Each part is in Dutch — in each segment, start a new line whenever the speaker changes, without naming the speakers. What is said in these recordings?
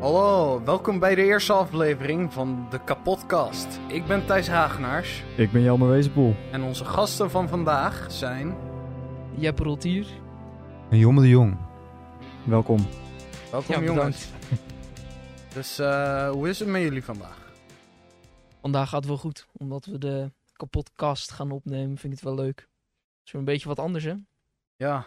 Hallo, welkom bij de eerste aflevering van de Kapotcast. Ik ben Thijs Hagenaars
Ik ben Jelmer Wezenpoel.
en onze gasten van vandaag zijn...
Jeppe Rotier.
En Jomme de Jong.
Welkom.
Welkom
Ja,
jongens. Dus eh, hoe is het met jullie vandaag?
Vandaag gaat het wel goed, omdat we de kapotkast gaan opnemen. Vind ik het wel leuk. Het is weer een beetje wat anders, hè?
Ja,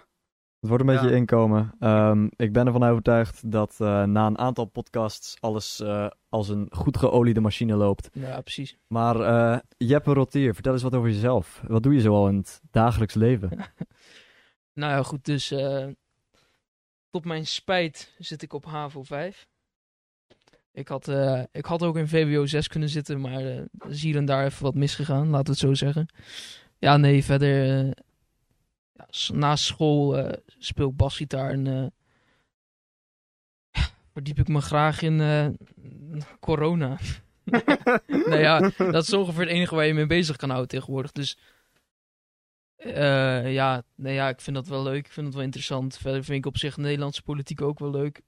Het wordt een beetje
Ja.
inkomen. Ehm, ik ben ervan overtuigd dat eh, na een aantal podcasts alles eh, als een goed geoliede machine loopt.
Ja, precies.
Maar eh, Jeppe Rotier, vertel eens wat over jezelf. Wat doe je zoal in het dagelijks leven?
Nou ja, goed, dus tot mijn spijt zit ik op HAVO 5. Ik had, ik had ook in VWO 6 kunnen zitten, maar is hier en daar even wat misgegaan, laten we het zo zeggen. Ja, nee, verder, ja, na school eh, speel ik basgitaar en eh, verdiep ik me graag in eh, corona. nou ja, dat is ongeveer het enige waar je mee bezig kan houden tegenwoordig. Dus ja, nee, ja, ik vind dat wel leuk. Ik vind het wel interessant. Verder vind ik op zich Nederlandse politiek ook wel leuk.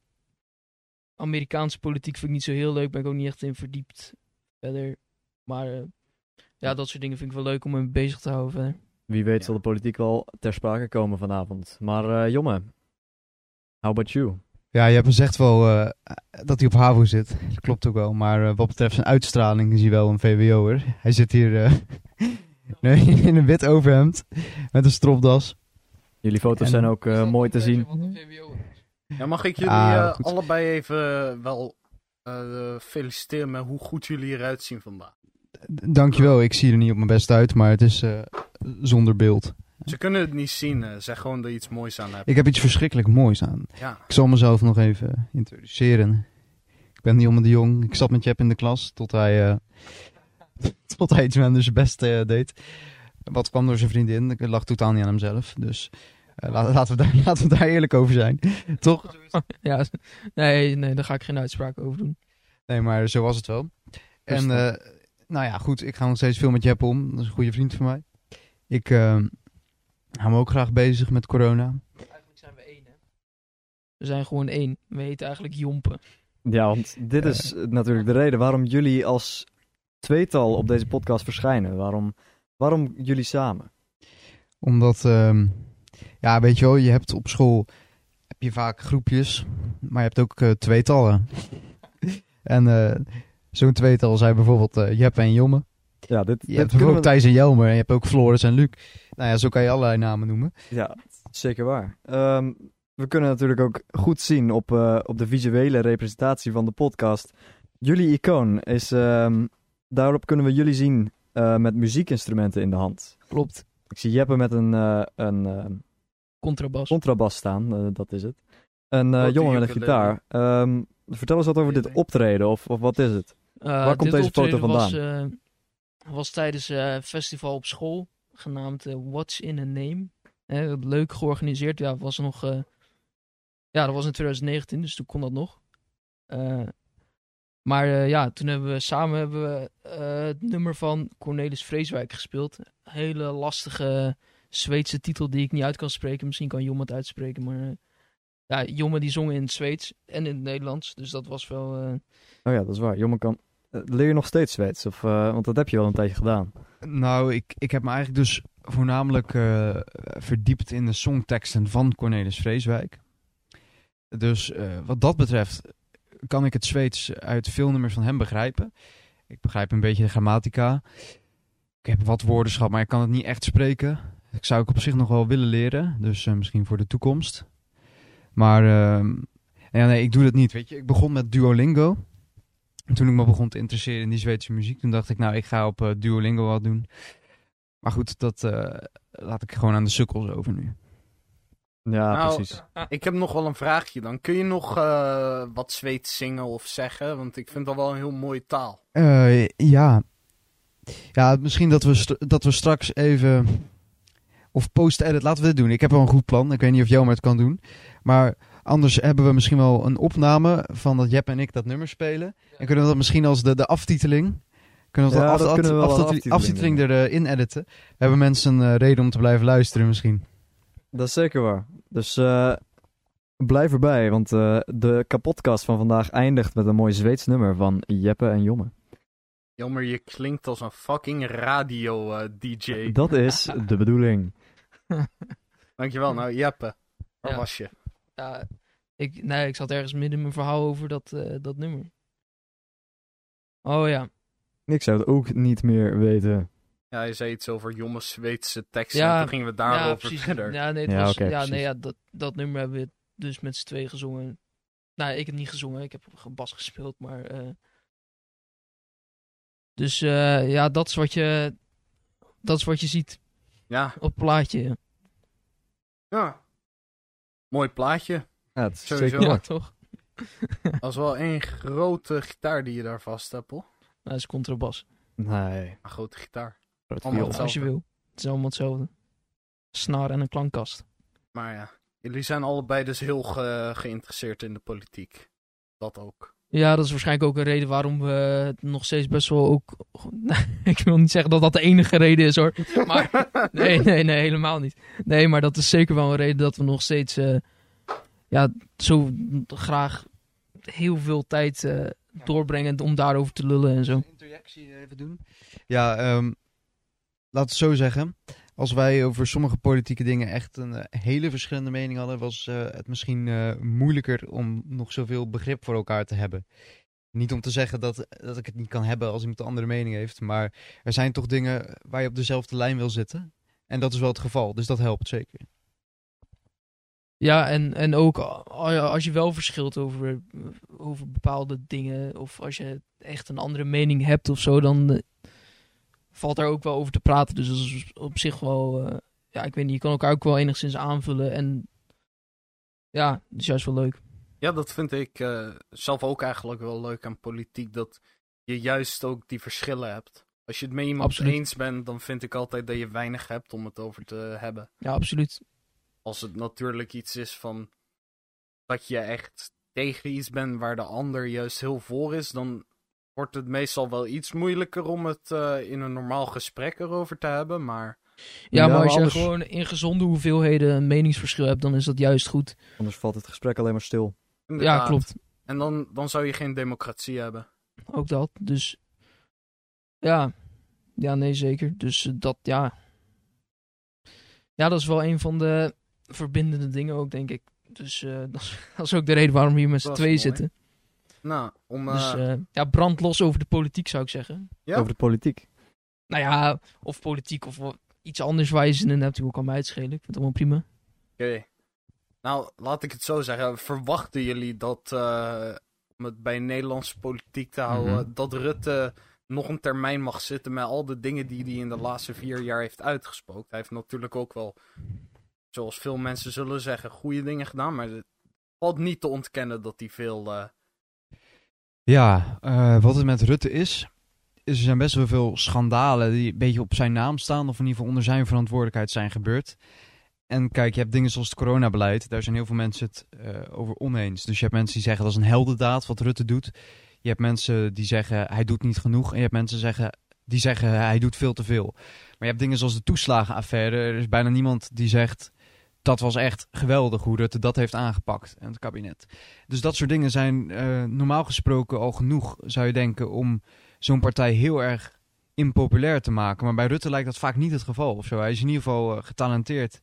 Amerikaanse politiek vind ik niet zo heel leuk. Ben ik ook niet echt in verdiept. Verder. Maar ja, dat soort dingen vind ik wel leuk om me bezig te houden.
Wie weet
Ja.
zal de politiek wel ter sprake komen vanavond. Maar eh Jomme, how about you?
Ja, je hebt gezegd wel eh, dat hij op HAVO zit. Dat klopt ook wel. Maar eh, wat betreft zijn uitstraling is hij wel een VWO'er. Hij zit hier eh, nee, in een wit overhemd met een stropdas.
Jullie foto's
En-
zijn ook eh, mooi te zien.
ja mag ik jullie
Ah,
eh, allebei even wel eh, feliciteren met hoe goed jullie eruit zien vandaag.
Dankjewel, ik zie er niet op mijn best uit, maar het is eh, zonder beeld.
Ze kunnen het niet zien, eh, zeg gewoon dat je iets moois aan hebt.
Ik heb iets verschrikkelijk moois aan.
Ja,
Ik zal mezelf nog even introduceren. Ik ben Jomme de Jong. Ik zat met Jep in de klas tot hij, eh, tot hij iets minder zijn best deed. Wat kwam door zijn vriendin. Ik lag totaal niet aan hemzelf. Dus eh, la- laten, we daar, laten we daar eerlijk over zijn. Toch?
ja, nee, nee, daar ga ik geen uitspraak over doen.
Nee, maar zo was het wel. En
Rustig.
Nou ja, goed. Ik ga nog steeds veel met Jep om. Dat is een goede vriend van mij. Ik eh, hou me ook graag bezig met corona.
Eigenlijk zijn we één, hè? We zijn gewoon één. We heten eigenlijk Jompen.
Ja, want dit is eh, natuurlijk de reden waarom jullie als tweetal op deze podcast verschijnen. Waarom, waarom jullie samen?
Omdat, ehm, ja, weet je wel, je hebt op school heb je vaak groepjes, maar je hebt ook eh, tweetallen. en eh, zo'n tweetal zijn bijvoorbeeld eh Jeppe en Jomme.
Ja, dit,
Je
dit
hebt bijvoorbeeld
we...
Thijs en Jelmer en je hebt ook Floris en Luc. Nou ja, zo kan je allerlei namen noemen.
Ja, zeker waar. Ehm, we kunnen natuurlijk ook goed zien op, eh, op de visuele representatie van de podcast. Jullie icoon is... ehm, daarop kunnen we jullie zien eh, met muziekinstrumenten in de hand.
Klopt.
Ik zie Jeppe met een, eh, een ehm,
Contrabas.
contrabas staan, dat is het. Een eh,
Ook
jongen met een gitaar. Ehm, vertel eens wat over dit optreden, of, of wat is het?
Eh,
Waar komt deze foto
optreden Was,
vandaan?
eh, was tijdens eh, een festival op school, genaamd What's in a Name. Leuk georganiseerd. Ja, was nog, ja, dat was in 2019, dus toen kon dat nog. Maar ja, toen hebben we samen hebben we, het nummer van Cornelis Vreeswijk gespeeld. Hele lastige Zweedse titel die ik niet uit kan spreken. Misschien kan Jomme het uitspreken, maar... ja, Jomme die zong in het Zweeds en in het Nederlands. Dus dat was wel...
Oh ja, dat is waar. Jongen kan... eh, leer je nog steeds Zweeds? Of, eh, want dat heb je wel een tijdje gedaan.
Nou, ik, ik heb me eigenlijk dus voornamelijk eh, verdiept in de songteksten van Cornelis Vreeswijk. Dus wat dat betreft kan ik het Zweeds uit veel nummers van hem begrijpen. Ik begrijp een beetje de grammatica. Ik heb wat woordenschap, maar ik kan het niet echt spreken. Ik zou ik op zich nog wel willen leren, dus misschien voor de toekomst. Maar ehm, ja, nee, ik doe dat niet. Weet je, ik begon met Duolingo. En toen ik me begon te interesseren in die Zweedse muziek, toen dacht ik, nou, ik ga op eh, Duolingo wat doen. Maar goed, dat eh, laat ik gewoon aan de sukkels over nu.
Ja,
Nou,
precies.
ik heb nog wel een vraagje dan. Kun je nog eh, wat Zweeds zingen of zeggen? Want ik vind dat wel een heel mooie taal.
Eh, ja. Ja, misschien dat we, dat we straks even... Of post-edit, laten we dit doen. Ik heb wel een goed plan. Ik weet niet of Jelmer het kan doen. Maar anders hebben we misschien wel een opname van dat Jep en ik dat nummer spelen. En kunnen we dat misschien als de, de aftiteling... Kunnen we
Ja,
dat,
dat
af-
kunnen we wel een
aftiteling, erin editen. Hebben mensen een eh, reden om te blijven luisteren misschien.
Dat is zeker waar. Dus eh, blijf erbij, want eh, de kapotkast van vandaag eindigt met een mooi Zweeds nummer van Jeppe en Jomme.
Jammer, je klinkt als een fucking radio-dj.
Dat is de bedoeling.
Dankjewel. Nou, Jeppe, waar
Ja.
was je?
Ja, ik, nee, ik zat ergens midden in mijn verhaal over dat, eh, dat nummer. Oh ja.
Ik zou het ook niet meer weten.
Ja, je zei iets over jonge Zweedse teksten.
Ja,
en toen gingen we
ja,
daarover
precies.
verder.
Ja, nee, het
Ja,
was, ja,
precies.
nee, ja dat, dat nummer hebben we dus met z'n tweeën gezongen. Nou, ik heb niet gezongen, ik heb bas gespeeld, maar... eh, Dus eh, ja, dat is, wat je, dat is wat je ziet
Ja,
op het plaatje.
ja. Mooi plaatje.
Ja, het is
Sowieso.
zeker
Ja, toch?
Dat is wel één grote gitaar die je daar vast hebt, hoor.
Dat is contrabas.
Nee.
Een grote gitaar. Allemaal.
Als je wil. Het is allemaal hetzelfde. Snaar en een klankkast.
Maar ja, jullie zijn allebei dus heel ge- geïnteresseerd in de politiek. Dat ook.
Ja, dat is waarschijnlijk ook een reden waarom we het nog steeds best wel ook... ik wil niet zeggen dat dat de enige reden is hoor. Maar nee, nee, nee, helemaal niet. Nee, maar dat is zeker wel een reden dat we nog steeds eh, ja, zo graag heel veel tijd eh, doorbrengen om daarover te lullen en zo.
Een interjectie even doen? Ja, ehm laat het zo zeggen. Als wij over sommige politieke dingen echt een eh, hele verschillende mening hadden, was eh, het misschien eh, moeilijker om nog zoveel begrip voor elkaar te hebben. Niet om te zeggen dat, dat ik het niet kan hebben als iemand een andere mening heeft, maar er zijn toch dingen waar je op dezelfde lijn wil zitten. En dat is wel het geval, dus dat helpt zeker.
Ja, en, en ook als je wel verschilt over, over bepaalde dingen, of als je echt een andere mening hebt of zo, dan valt daar ook wel over te praten. Dus dat is op zich wel, eh, ja, ik weet niet, je kan elkaar ook wel enigszins aanvullen. En ja, dat is juist wel leuk.
Ja, dat vind ik eh, zelf ook eigenlijk wel leuk aan politiek. Dat je juist ook die verschillen hebt. Als je het met iemand
Absoluut.
eens bent, dan vind ik altijd dat je weinig hebt om het over te hebben.
Ja, absoluut.
Als het natuurlijk iets is van dat je echt tegen iets bent waar de ander juist heel voor is, dan wordt het meestal wel iets moeilijker om het eh, in een normaal gesprek erover te hebben. Maar
Ja,
Ja,
maar als je gewoon in gezonde hoeveelheden een meningsverschil hebt, dan is dat juist goed.
Anders valt het gesprek alleen maar stil.
Ja, klopt.
En dan, dan zou je geen democratie hebben.
Ook dat. Dus ja, ja, nee, zeker. Dus eh, dat, ja. Ja, dat is wel een van de verbindende dingen ook, denk ik. Dus eh, dat, is, dat is ook de reden waarom we hier met z'n tweeën
mooi.
zitten.
Nou, om. eh,
Dus eh, ja, brand los over de politiek, zou ik zeggen.
Ja?
Over de politiek.
Nou ja, of politiek of iets anders waar je zin in hebt. Hoe kan mij het schelen? Ik vind het allemaal prima.
Oké. Nou, laat ik het zo zeggen. Verwachten jullie dat, eh, om het bij Nederlandse politiek te houden,
Mhm.
dat Rutte nog een termijn mag zitten met al de dingen die hij in de laatste vier jaar heeft uitgespookt? Hij heeft natuurlijk ook wel, zoals veel mensen zullen zeggen, goede dingen gedaan, maar het valt niet te ontkennen dat hij veel... eh,
Ja, eh, wat het met Rutte is, er zijn best wel veel schandalen die een beetje op zijn naam staan, of in ieder geval onder zijn verantwoordelijkheid zijn gebeurd. En kijk, je hebt dingen zoals het coronabeleid, daar zijn heel veel mensen het eh, over oneens. Dus je hebt mensen die zeggen dat is een heldendaad wat Rutte doet. Je hebt mensen die zeggen hij doet niet genoeg. En je hebt mensen zeggen, die zeggen hij doet veel te veel. Maar je hebt dingen zoals de toeslagenaffaire. Er is bijna niemand die zegt dat was echt geweldig hoe Rutte dat heeft aangepakt en het kabinet. Dus dat soort dingen zijn eh, normaal gesproken al genoeg, zou je denken, om zo'n partij heel erg impopulair te maken. Maar bij Rutte lijkt dat vaak niet het geval of zo. Hij is in ieder geval eh, getalenteerd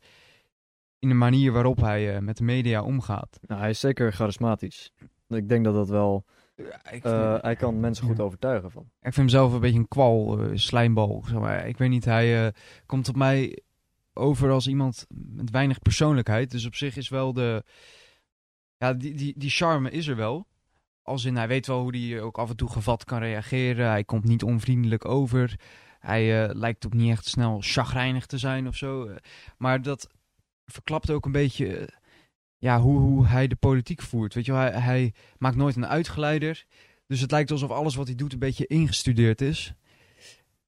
in de manier waarop hij eh, met de media omgaat.
Nou, hij is zeker charismatisch. Ik denk dat dat wel...
vind,
hij kan mensen goed
Ja.
overtuigen van.
ik vind hem zelf een beetje een kwal, slijmbal. Zeg maar. Ik weet niet, hij komt op mij over als iemand met weinig persoonlijkheid. Dus op zich is wel de... Ja, die, die, die charme is er wel. Als in, hij weet wel hoe hij ook af en toe gevat kan reageren. Hij komt niet onvriendelijk over. Hij eh, lijkt ook niet echt snel chagrijnig te zijn of zo. Eh, Maar dat verklapt ook een beetje eh, ja, hoe, hoe hij de politiek voert. Weet je, hij, hij maakt nooit een uitgeleider. Dus het lijkt alsof alles wat hij doet een beetje ingestudeerd is.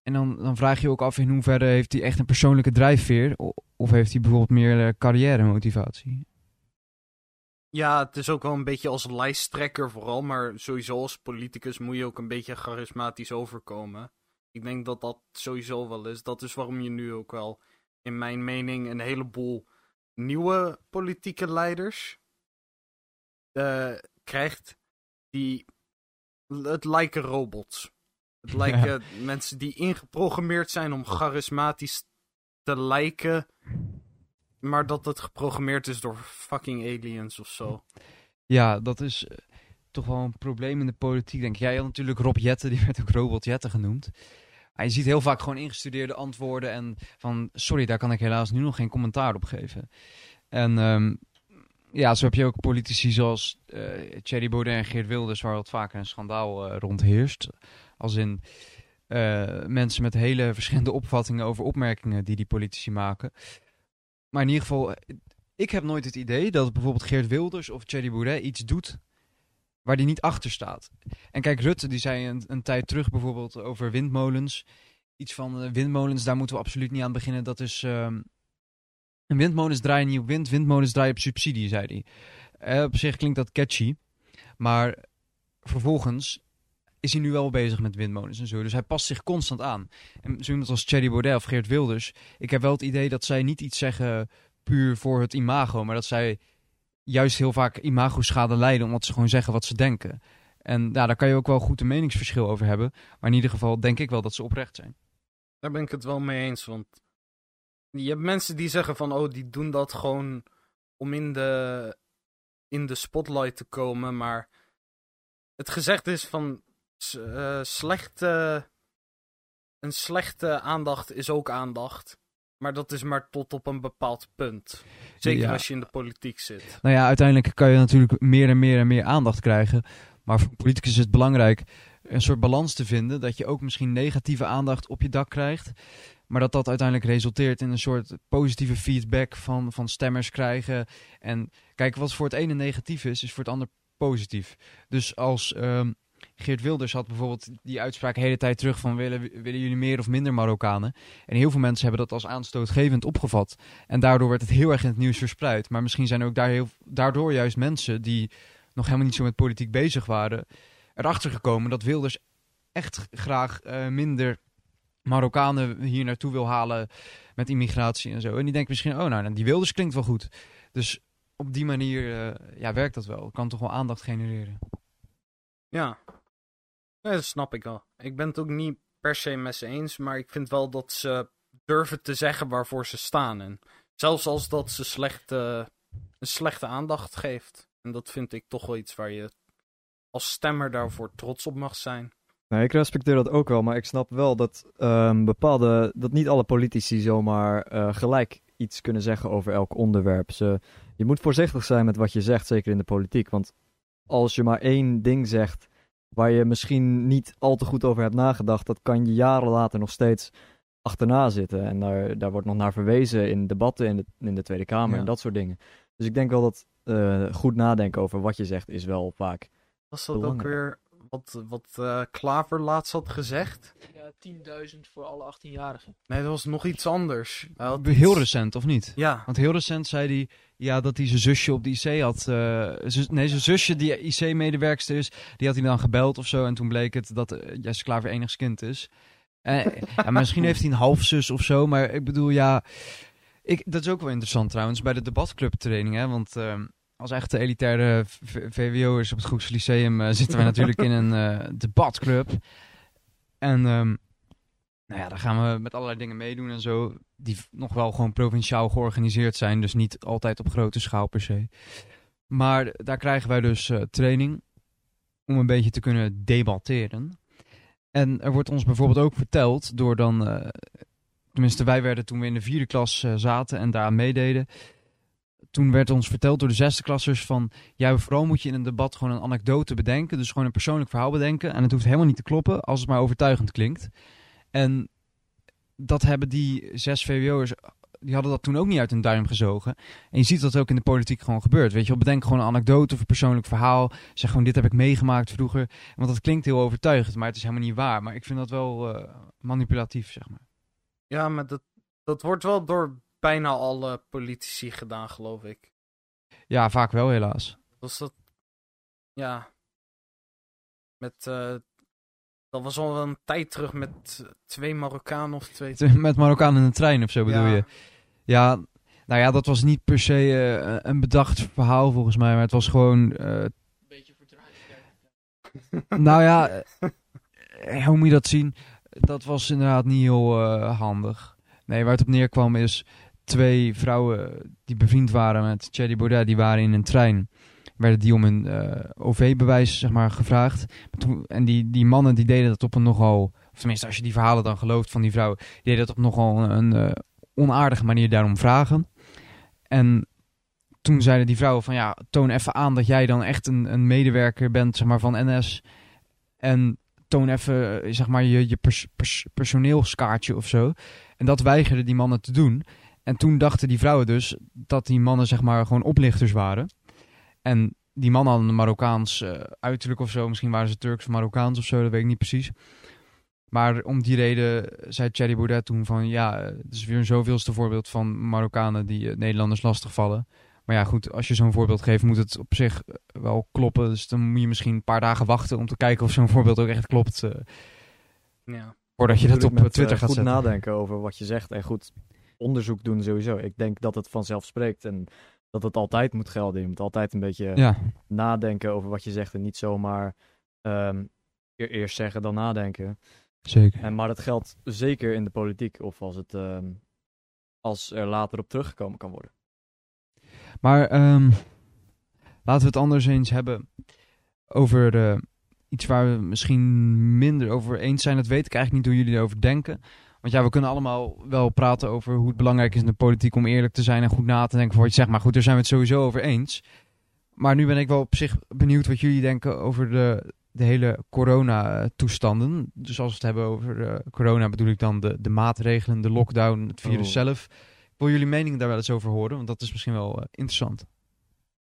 En dan, dan vraag je je ook af in hoeverre heeft hij echt een persoonlijke drijfveer. Of heeft hij bijvoorbeeld meer eh, carrière motivatie.
Ja, het is ook wel een beetje als lijsttrekker vooral, maar sowieso als politicus moet je ook een beetje charismatisch overkomen. Ik denk dat dat sowieso wel is. Dat is waarom je nu ook wel, in mijn mening, een heleboel nieuwe politieke leiders eh, krijgt, die. Het lijken robots. Het lijken mensen die ingeprogrammeerd zijn om charismatisch te lijken. Maar dat het geprogrammeerd is door fucking aliens of zo.
Ja, dat is eh, toch wel een probleem in de politiek, denk ik. Jij had natuurlijk Rob Jetten, die werd ook Robot Jetten genoemd. Maar je ziet heel vaak gewoon ingestudeerde antwoorden en van... Sorry, daar kan ik helaas nu nog geen commentaar op geven. En ehm, ja, zo heb je ook politici zoals eh Thierry Baudet en Geert Wilders... waar wat vaker een schandaal eh, rond heerst. Als in eh, mensen met hele verschillende opvattingen over opmerkingen die die politici maken. Maar in ieder geval, eh, ik heb nooit het idee dat bijvoorbeeld Geert Wilders of Thierry Baudet iets doet waar die niet achter staat. En kijk, Rutte die zei een, een tijd terug bijvoorbeeld over windmolens. Iets van eh, windmolens, daar moeten we absoluut niet aan beginnen. Dat is. ehm windmolens draaien niet op wind, windmolens draaien op subsidie, zei hij. Op zich klinkt dat catchy. Maar vervolgens is hij nu wel bezig met windmolens en zo. Dus hij past zich constant aan. En zo iemand als Thierry Baudet of Geert Wilders. Ik heb wel het idee dat zij niet iets zeggen puur voor het imago. Maar dat zij juist heel vaak imago-schade lijden. Omdat ze gewoon zeggen wat ze denken. En daar kan je ook wel goed een meningsverschil over hebben. Maar in ieder geval denk ik wel dat ze oprecht zijn.
Daar ben ik het wel mee eens. Want je hebt mensen die zeggen van, oh, die doen dat gewoon om in de, in de spotlight te komen. Maar het gezegd is van, eh, slechte, een slechte aandacht is ook aandacht. Maar dat is maar tot op een bepaald punt. Zeker
Ja.
als je in de politiek zit.
Nou ja, uiteindelijk kan je natuurlijk meer en meer en meer aandacht krijgen. Maar voor politicus is het belangrijk een soort balans te vinden. Dat je ook misschien negatieve aandacht op je dak krijgt. Maar dat dat uiteindelijk resulteert in een soort positieve feedback van, van stemmers krijgen. En kijk, wat voor het ene negatief is, is voor het ander positief. Dus als ehm, Geert Wilders had bijvoorbeeld die uitspraak de hele tijd terug van willen, willen jullie meer of minder Marokkanen? En heel veel mensen hebben dat als aanstootgevend opgevat. En daardoor werd het heel erg in het nieuws verspreid. Maar misschien zijn ook daar heel, daardoor juist mensen die nog helemaal niet zo met politiek bezig waren, erachter gekomen dat Wilders echt graag eh, minder Marokkanen hier naartoe wil halen met immigratie en zo. En die denken misschien, oh nou, die Wilders klinkt wel goed. Dus op die manier eh, ja, werkt dat wel. Kan toch wel aandacht genereren.
Ja. Dat snap ik wel. Ik ben het ook niet per se met ze eens, maar ik vind wel dat ze durven te zeggen waarvoor ze staan. En zelfs als dat ze slechte, een slechte aandacht geeft. En dat vind ik toch wel iets waar je als stemmer daarvoor trots op mag zijn.
Nee, ik respecteer dat ook wel, maar ik snap wel dat ehm, bepaalde, dat niet alle politici zomaar eh, gelijk iets kunnen zeggen over elk onderwerp. Ze, je moet voorzichtig zijn met wat je zegt, zeker in de politiek. Want als je maar één ding zegt waar je misschien niet al te goed over hebt nagedacht, dat kan je jaren later nog steeds achterna zitten. En daar, daar wordt nog naar verwezen in debatten in de, in de Tweede Kamer
Ja.
en dat soort dingen. Dus ik denk wel dat eh, goed nadenken over wat je zegt is wel vaak.
Was dat ook
Belangrijk.
weer wat, wat eh, Klaver laatst had gezegd?
Ja, 10.000 voor alle 18-jarigen.
Nee, dat was nog iets anders. Hij had
Heel
iets-
recent, of niet?
Ja,
Want heel recent zei hij ja, dat hij zijn zusje op de IC had. eh, zus- nee, zijn zusje, die IC-medewerkster is, die had hij dan gebeld of zo. En toen bleek het dat uh, Jesse Klaver enigskind is. Eh, ja, misschien heeft hij een halfzus of zo. Maar ik bedoel, ja. Ik, dat is ook wel interessant trouwens bij de debatclub training. Hè, want ehm, als echte elitaire VWO'ers op het Goeks Lyceum eh, zitten wij natuurlijk in een eh, debatclub. En ehm, nou ja, daar gaan we met allerlei dingen meedoen en zo. Die nog wel gewoon provinciaal georganiseerd zijn. Dus niet altijd op grote schaal per se. Maar daar krijgen wij dus eh, training om een beetje te kunnen debatteren. En er wordt ons bijvoorbeeld ook verteld door dan... tenminste, wij werden toen we in de vierde klas zaten en daar meededen. Toen werd ons verteld door de zesde klassers van... Ja, vooral moet je in een debat gewoon een anekdote bedenken. Dus gewoon een persoonlijk verhaal bedenken. En het hoeft helemaal niet te kloppen als het maar overtuigend klinkt. En dat hebben die zes VWO'ers... Die hadden dat toen ook niet uit hun duim gezogen. En je ziet dat ook in de politiek gewoon gebeurt. Weet je wel, bedenk gewoon een anekdote of een persoonlijk verhaal. Zeg gewoon, dit heb ik meegemaakt vroeger. Want dat klinkt heel overtuigend, maar het is helemaal niet waar. Maar ik vind dat wel eh, manipulatief, zeg maar.
ja maar dat, dat wordt wel door bijna alle politici gedaan, geloof ik.
Ja, vaak wel helaas.
Was dat. Ja. Met. eh, dat was al wel een tijd terug met twee Marokkanen of twee.
Met Marokkaan in de trein of zo bedoel
Ja.
je. Ja, Nou ja, dat was niet per se eh, een bedacht verhaal volgens mij, maar het was gewoon. eh,
Beetje verdraaid.
nou ja, hoe moet je dat zien? Dat was inderdaad niet heel eh, handig. Nee, waar het op neerkwam is twee vrouwen die bevriend waren met Thierry Baudet, die waren in een trein. Werden die om een eh, OV-bewijs zeg maar, gevraagd. En die, die mannen die deden dat op een nogal, of tenminste als je die verhalen dan gelooft van die vrouwen, die deden dat op nogal een eh, onaardige manier daarom vragen. En toen zeiden die vrouwen van ja, toon even aan dat jij dan echt een, een medewerker bent zeg maar, van NS. En toon even eh, zeg maar, je, je pers, pers- personeelskaartje of zo. En dat weigerden die mannen te doen. En toen dachten die vrouwen dus dat die mannen zeg maar gewoon oplichters waren. En die mannen hadden een Marokkaans eh, uiterlijk of zo. Misschien waren ze Turks of Marokkaans of zo, dat weet ik niet precies. Maar om die reden zei Thierry Baudet toen van... ja, eh, het is weer een zoveelste voorbeeld van Marokkanen die eh, Nederlanders lastigvallen. Maar ja, goed, als je zo'n voorbeeld geeft moet het op zich wel kloppen. Dus dan moet je misschien een paar dagen wachten om te kijken of zo'n voorbeeld ook echt klopt.
Ja.
voordat je dat op
met,
Twitter
eh,
gaat
goed
zetten.
nadenken over wat je zegt en goed onderzoek doen sowieso. Ik denk dat het vanzelf spreekt en dat het altijd moet gelden. Je moet altijd een beetje
Ja,
nadenken over wat je zegt en niet zomaar e- eerst zeggen dan nadenken.
zeker.
En, maar dat geldt zeker in de politiek of als, het, ehm, als er later op teruggekomen kan worden.
Maar ehm, laten we het anders eens hebben over eh, iets waar we misschien minder over eens zijn. Dat weet ik eigenlijk niet hoe jullie erover denken. Want ja, we kunnen allemaal wel praten over hoe het belangrijk is in de politiek om eerlijk te zijn en goed na te denken voor wat je zegt. Maar goed, daar zijn we het sowieso over eens. Maar nu ben ik wel op zich benieuwd wat jullie denken over de, de hele corona-toestanden. Dus als we het hebben over eh, corona bedoel ik dan de, de maatregelen, de lockdown, het virus
Oh.
zelf. Ik wil jullie mening daar wel eens over horen, want dat is misschien wel eh, interessant.
Dat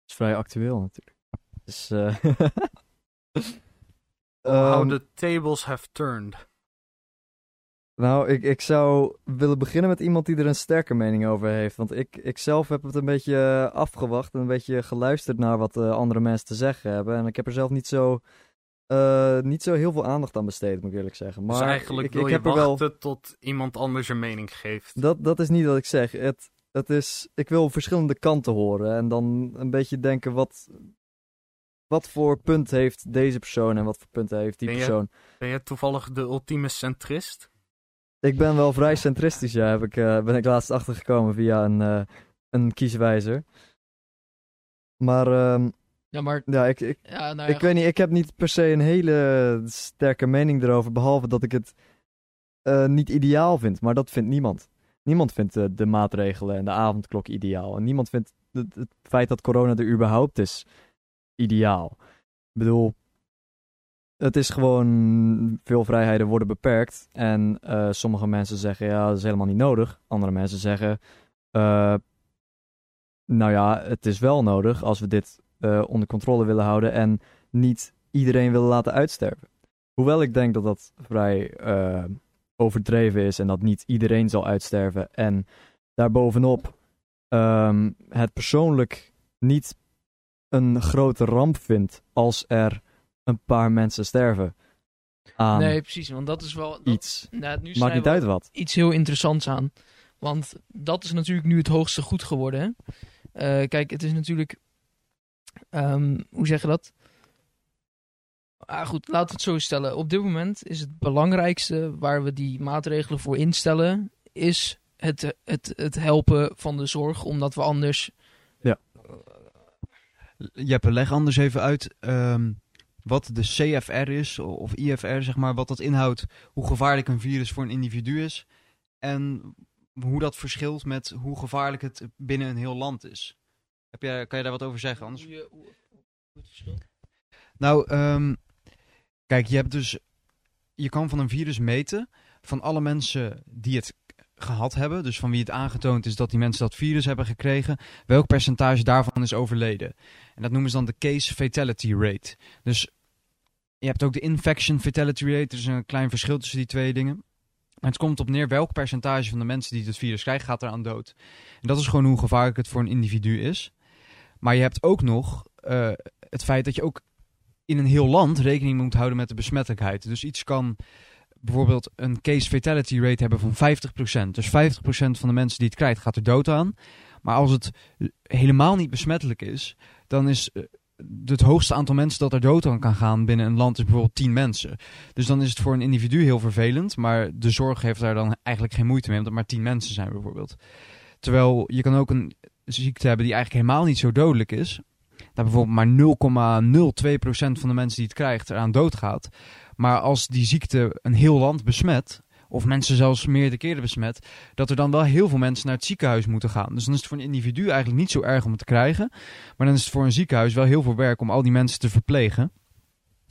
is vrij actueel natuurlijk. Dus, eh,
How
ehm,
the tables have turned.
Nou, ik, ik zou willen beginnen met iemand die er een sterke mening over heeft. Want ik, ik zelf heb het een beetje eh, afgewacht en een beetje geluisterd naar wat eh, andere mensen te zeggen hebben. En ik heb er zelf niet zo, eh, niet zo heel veel aandacht aan besteed, moet ik eerlijk zeggen. Maar
dus eigenlijk
ik,
wil
ik
je
heb er wel.
wachten tot iemand anders een mening geeft.
Dat, dat is niet wat ik zeg. Het, het is, ik wil verschillende kanten horen en dan een beetje denken wat, wat voor punt heeft deze persoon en wat voor punten heeft die
Ben je-
persoon.
Ben je toevallig de ultieme centrist?
Ik ben wel vrij centristisch, ja, heb ik, eh, ben ik laatst achtergekomen via een, eh, een kieswijzer. Maar ehm,
Ja, maar
ja, ik, ik,
ja, nou ja,
ik weet niet, ik heb niet per se een hele sterke mening erover, behalve dat ik het eh, niet ideaal vind. Maar dat vindt niemand. Niemand vindt de maatregelen en de avondklok ideaal. En niemand vindt het, het feit dat corona er überhaupt is ideaal. Ik bedoel, het is gewoon, veel vrijheden worden beperkt. En eh, sommige mensen zeggen, ja, dat is helemaal niet nodig. Andere mensen zeggen, eh, nou ja, het is wel nodig als we dit eh, onder controle willen houden en niet iedereen willen laten uitsterven. Hoewel ik denk dat dat vrij overdreven is en dat niet iedereen zal uitsterven. En daarbovenop ehm, het persoonlijk niet een grote ramp vindt als er een paar mensen sterven aan
nee, precies, want dat is wel... Dat,
iets.
nou, nu
Maakt niet uit wat.
iets heel interessants aan. Want dat is natuurlijk nu het hoogste goed geworden. Hè? Eh, kijk, het is natuurlijk. ehm, hoe zeg je dat? Ah, goed, laten we het zo stellen. Op dit moment is het belangrijkste waar we die maatregelen voor instellen, is het, het, het helpen van de zorg, omdat we anders.
Jeppe, leg anders even uit ehm, wat de CFR is, of IFR, zeg maar, wat dat inhoudt, hoe gevaarlijk een virus voor een individu is en hoe dat verschilt met hoe gevaarlijk het binnen een heel land is. Heb jij, kan je daar wat over zeggen? Anders...
Hoe je- hoe- hoe het verschilt.
Nou, ehm, kijk, je hebt dus, je kan van een virus meten van alle mensen die het gehad hebben, dus van wie het aangetoond is dat die mensen dat virus hebben gekregen, welk percentage daarvan is overleden. En dat noemen ze dan de case fatality rate. Dus je hebt ook de infection fatality rate, er is een klein verschil tussen die twee dingen. Het komt op neer welk percentage van de mensen die het virus krijgen gaat eraan dood. En dat is gewoon hoe gevaarlijk het voor een individu is. Maar je hebt ook nog eh, het feit dat je ook in een heel land rekening moet houden met de besmettelijkheid. Dus iets kan bijvoorbeeld een case fatality rate hebben van 50%. Dus 50% van de mensen die het krijgt gaat er dood aan. Maar als het helemaal niet besmettelijk is, dan is eh, het hoogste aantal mensen dat er dood aan kan gaan binnen een land is bijvoorbeeld 10 mensen. Dus dan is het voor een individu heel vervelend, maar de zorg heeft daar dan eigenlijk geen moeite mee, omdat maar 10 mensen zijn bijvoorbeeld. Terwijl je kan ook een ziekte hebben die eigenlijk helemaal niet zo dodelijk is. Dat bijvoorbeeld maar 0,02% van de mensen die het krijgt eraan doodgaat. Maar als die ziekte een heel land besmet, of mensen zelfs meerdere keren besmet, dat er dan wel heel veel mensen naar het ziekenhuis moeten gaan. Dus dan is het voor een individu eigenlijk niet zo erg om het te krijgen. Maar dan is het voor een ziekenhuis wel heel veel werk om al die mensen te verplegen.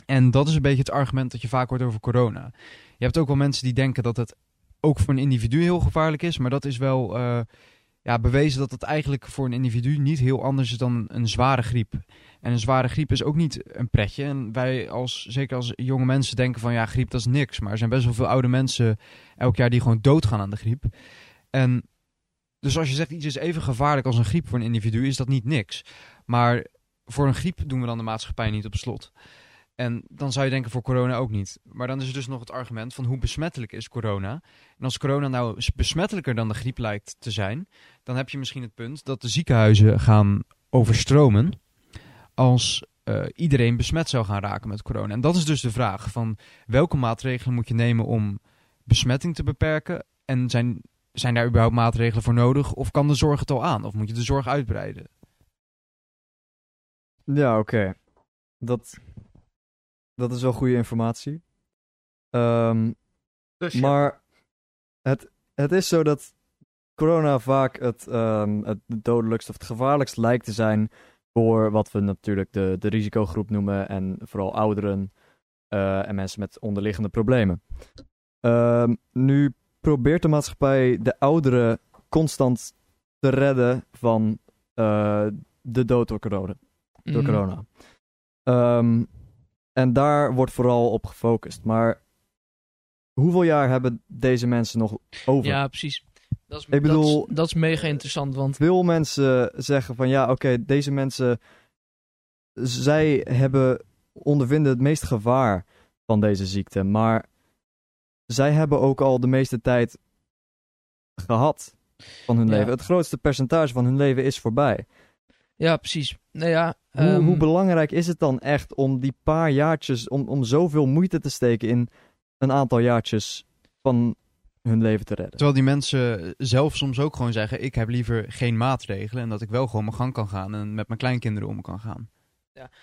En dat is een beetje het argument dat je vaak hoort over corona. Je hebt ook wel mensen die denken dat het ook voor een individu heel gevaarlijk is, maar dat is wel uh, ja, bewezen dat het eigenlijk voor een individu niet heel anders is dan een zware griep. En een zware griep is ook niet een pretje. En wij, als, zeker als jonge mensen, denken van ja, griep dat is niks. Maar er zijn best wel veel oude mensen elk jaar die gewoon doodgaan aan de griep. En dus als je zegt iets is even gevaarlijk als een griep voor een individu, is dat niet niks. Maar voor een griep doen we dan de maatschappij niet op slot. En dan zou je denken voor corona ook niet. Maar dan is er dus nog het argument van hoe besmettelijk is corona. En als corona nou besmettelijker dan de griep lijkt te zijn, dan heb je misschien het punt dat de ziekenhuizen gaan overstromen als uh, iedereen besmet zou gaan raken met corona. En dat is dus de vraag van welke maatregelen moet je nemen om besmetting te beperken? En zijn, zijn daar überhaupt maatregelen voor nodig? Of kan de zorg het al aan? Of moet je de zorg uitbreiden?
Ja, oké. Dat, dat is wel goede informatie. Um, dus ja. Maar het, het is zo dat corona vaak het, um, het dodelijkst of het gevaarlijkst lijkt te zijn voor wat we natuurlijk de, de risicogroep noemen en vooral ouderen uh, en mensen met onderliggende problemen. Uh, nu probeert de maatschappij de ouderen constant te redden van uh, de dood door corona. Door
Mhm.
corona. Um, en daar wordt vooral op gefocust. Maar hoeveel jaar hebben deze mensen nog over?
Ja, precies. Dat is,
Ik bedoel-
dat is, dat is mega interessant, want
Veel mensen zeggen van ja, oké, deze mensen, zij hebben, ondervinden het meest gevaar van deze ziekte. Maar zij hebben ook al de meeste tijd gehad van hun
Ja.
leven. Het grootste percentage van hun leven is voorbij.
Ja, precies. Nou ja,
Hoe,
ehm,
hoe belangrijk is het dan echt om die paar jaartjes, om, om zoveel moeite te steken in een aantal jaartjes van hun leven te redden?
Terwijl die mensen zelf soms ook gewoon zeggen: Ik heb liever geen maatregelen. En dat ik wel gewoon mijn gang kan gaan en met mijn kleinkinderen om kan gaan.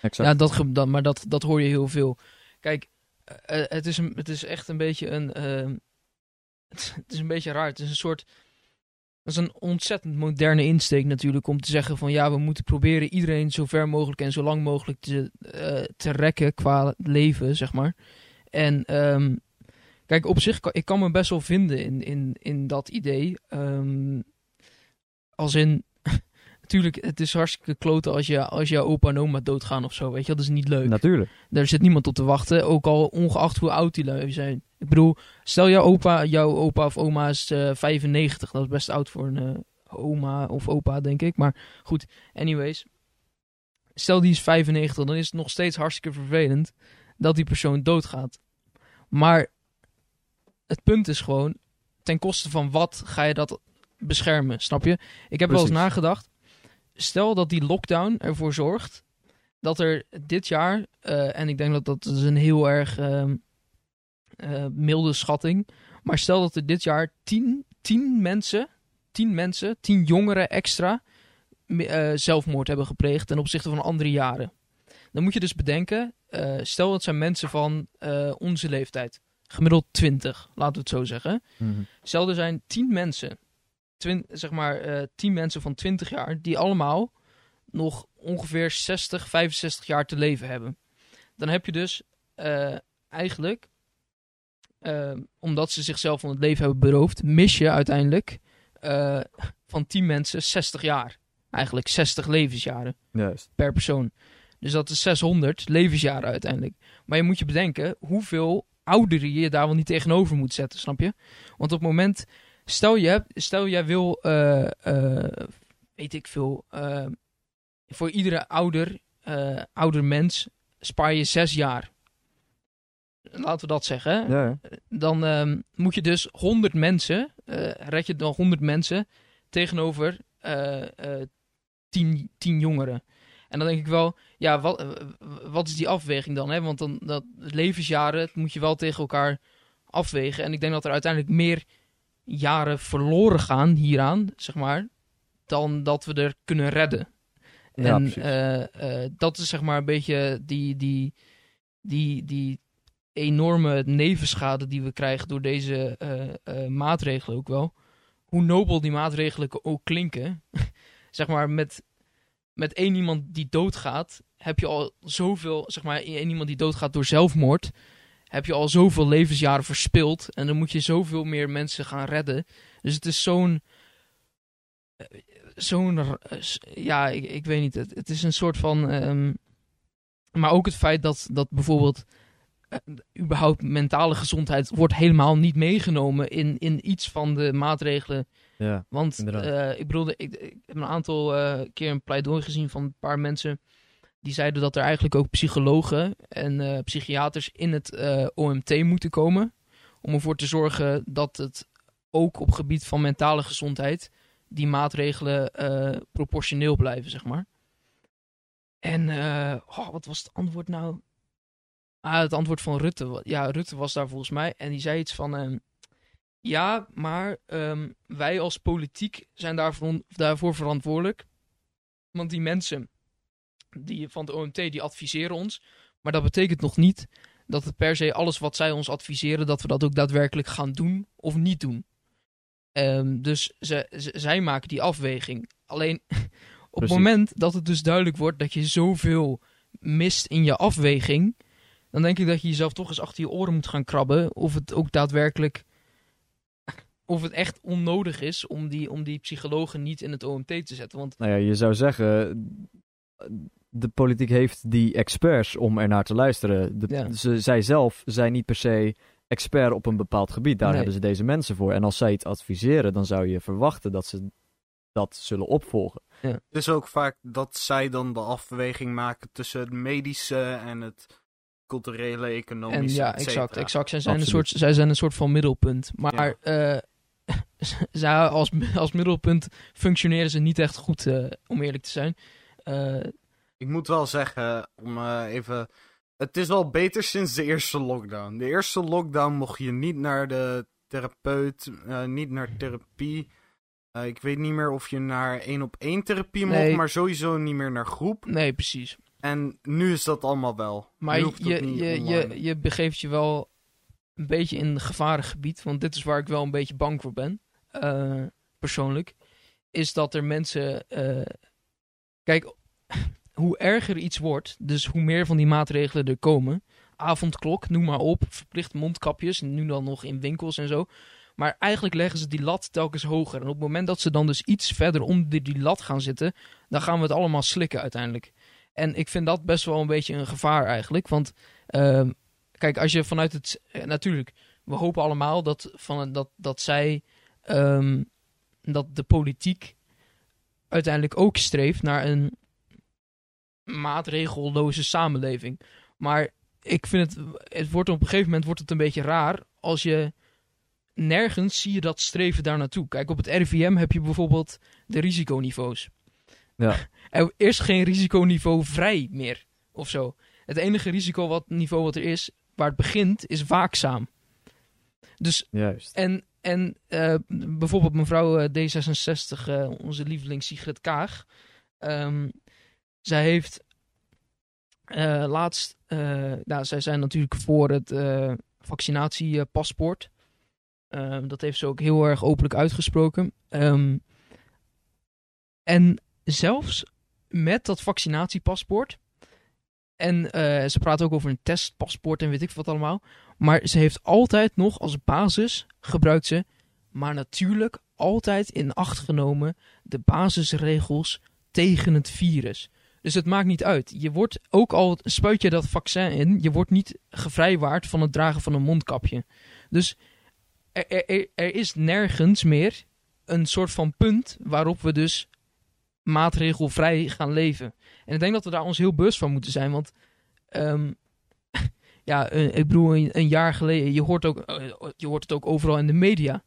Exact.
Ja, dat, ge- dat, maar dat, dat hoor je heel veel. Kijk, eh, eh, het, is een, het is echt een beetje een. ehm, het, het is een beetje raar. Het is een soort. Dat is een ontzettend moderne insteek natuurlijk om te zeggen van ja, we moeten proberen iedereen zo ver mogelijk en zo lang mogelijk te, eh, te rekken qua leven, zeg maar. En ehm, kijk, op zich, kan, ik kan me best wel vinden in, in, in dat idee. Ehm, als in, natuurlijk, het is hartstikke kloten als, je, als jouw opa en oma doodgaan of zo, weet je. Dat is niet leuk.
Natuurlijk.
Daar zit niemand op te wachten, ook al ongeacht hoe oud die lui zijn. Ik bedoel, stel jouw opa, jouw opa of oma is eh 95. Dat is best oud voor een eh, oma of opa, denk ik. Maar goed, anyways. Stel die is 95, dan is het nog steeds hartstikke vervelend dat die persoon doodgaat. Maar het punt is gewoon, ten koste van wat ga je dat beschermen, snap je? Ik heb wel eens nagedacht. Stel dat die lockdown ervoor zorgt dat er dit jaar, eh, en ik denk dat dat is een heel erg ehm, eh, milde schatting, maar stel dat er dit jaar tien, tien mensen, tien mensen, tien jongeren extra eh, zelfmoord hebben gepleegd ten opzichte van andere jaren. Dan moet je dus bedenken, eh, stel dat zijn mensen van onze leeftijd, gemiddeld 20, laten we het zo zeggen.
Mhm.
Stel, er zijn 10 mensen, zeg maar 10 mensen van 20 jaar, die allemaal nog ongeveer 60, 65 jaar te leven hebben. Dan heb je dus eigenlijk, eh, omdat ze zichzelf van het leven hebben beroofd, mis je uiteindelijk eh, van 10 mensen 60 jaar. Eigenlijk 60 levensjaren
Juist.
per persoon. Dus dat is 600 levensjaren uiteindelijk. Maar je moet je bedenken hoeveel ouderen je daar wel niet tegenover moet zetten, snap je? Want op het moment, stel je hebt, stel jij wil, eh, weet ik veel, voor iedere ouder, ouder mens spaar je zes jaar. Laten we dat zeggen.
Ja,
dan ehm, moet je dus 100 mensen, eh, red je dan 100 mensen tegenover eh, eh, tien, tien jongeren. En dan denk ik wel, ja, wat, wat is die afweging dan? Hè? Want dan, dat levensjaren dat moet je wel tegen elkaar afwegen. En ik denk dat er uiteindelijk meer jaren verloren gaan hieraan, zeg maar, dan dat we er kunnen redden.
Ja,
en dat is zeg maar een beetje die, die, die, die enorme nevenschade die we krijgen door deze eh, eh, maatregelen ook wel. Hoe nobel die maatregelen ook klinken. zeg maar met, met één iemand die doodgaat, heb je al zoveel, zeg maar één iemand die doodgaat door zelfmoord, heb je al zoveel levensjaren verspild. En dan moet je zoveel meer mensen gaan redden. Dus het is zo'n eh, zo'n, ja, ik, ik weet niet, het, is een soort van, ehm, maar ook het feit dat, dat bijvoorbeeld überhaupt mentale gezondheid wordt helemaal niet meegenomen in, in iets van de maatregelen.
Ja,
Want eh, ik bedoelde, ik, ik heb een aantal eh, keer een pleidooi gezien van een paar mensen die zeiden dat er eigenlijk ook psychologen en eh, psychiaters in het OMT moeten komen. Om ervoor te zorgen dat het ook op gebied van mentale gezondheid die maatregelen proportioneel blijven, zeg maar. En oh, wat was het antwoord nou? Ah, het antwoord van Rutte. Ja, Rutte was daar volgens mij. En die zei iets van... ehm, ja, maar ehm, wij als politiek zijn daarvoor, daarvoor verantwoordelijk. Want die mensen die van het OMT, die adviseren ons. Maar dat betekent nog niet dat het per se alles wat zij ons adviseren... dat we dat ook daadwerkelijk gaan doen of niet doen. Ehm, dus ze, ze- zij maken die afweging. Alleen op
Precies.
het moment dat het dus duidelijk wordt dat je zoveel mist in je afweging, dan denk ik dat je jezelf toch eens achter je oren moet gaan krabben of het ook daadwerkelijk of het echt onnodig is om die, om die psychologen niet in het OMT te zetten. Want
nou ja, je zou zeggen, de politiek heeft die experts om er naar te luisteren. De,
Ja.
ze, zij zelf zijn niet per se expert op een bepaald gebied. Daar
Nee.
hebben ze deze mensen voor. En als zij iets adviseren, dan zou je verwachten dat ze dat zullen opvolgen.
Het is ook vaak dat zij dan de afweging maken tussen het medische en het culturele,
en
economische.
ja,
et
exact, exact. Zij zijn, een soort, zij zijn een soort van middelpunt. Maar eh, zij als, als middelpunt functioneren ze niet echt goed, eh, om eerlijk te zijn. Eh,
Ik moet wel zeggen, om eh, even. Het is wel beter sinds de eerste lockdown. De eerste lockdown mocht je niet naar de therapeut, eh, niet naar therapie. Eh, ik weet niet meer of je naar één op één therapie mocht,
Nee.
maar sowieso niet meer naar groep.
nee, precies.
En nu is dat allemaal wel.
Maar je, je, je, je begeeft je wel een beetje in een gevarengebied. Want dit is waar ik wel een beetje bang voor ben. eh, persoonlijk. Is dat er mensen. eh, kijk, hoe erger iets wordt. Dus hoe meer van die maatregelen er komen. Avondklok, noem maar op. Verplicht mondkapjes. Nu dan nog in winkels en zo. Maar eigenlijk leggen ze die lat telkens hoger. En op het moment dat ze dan dus iets verder onder die lat gaan zitten. Dan gaan we het allemaal slikken uiteindelijk. En ik vind dat best wel een beetje een gevaar eigenlijk. Want ehm, kijk, als je vanuit het. eh, natuurlijk, we hopen allemaal dat, van, dat, dat zij. ehm, dat de politiek uiteindelijk ook streeft naar een maatregelloze samenleving. Maar ik vind het. Het wordt op een gegeven moment wordt het een beetje raar als je. Nergens zie je dat streven daar naartoe. Kijk, op het RIVM heb je bijvoorbeeld de risiconiveaus.
Ja.
Er is geen risiconiveau vrij meer of zo. Het enige risico wat, niveau wat er is, waar het begint, is waakzaam. Dus,
Juist.
en, en eh, bijvoorbeeld mevrouw eh, D66, eh, onze lieveling Sigrid Kaag, ehm, zij heeft laatst, nou, zij zijn natuurlijk voor het vaccinatiepaspoort. Ehm, dat heeft ze ook heel erg openlijk uitgesproken. Ehm, en zelfs met dat vaccinatiepaspoort. En eh, ze praat ook over een testpaspoort en weet ik wat allemaal. Maar ze heeft altijd nog als basis gebruikt ze. Maar natuurlijk altijd in acht genomen de basisregels tegen het virus. Dus het maakt niet uit. Je wordt ook al spuit je dat vaccin in, je wordt niet gevrijwaard van het dragen van een mondkapje. Dus er, is nergens meer een soort van punt waarop we dus maatregelvrij gaan leven. En ik denk dat we daar ons heel bewust van moeten zijn, want ehm, ja, eh, ik bedoel, een, jaar geleden, je hoort, ook, eh, je hoort het ook overal in de media.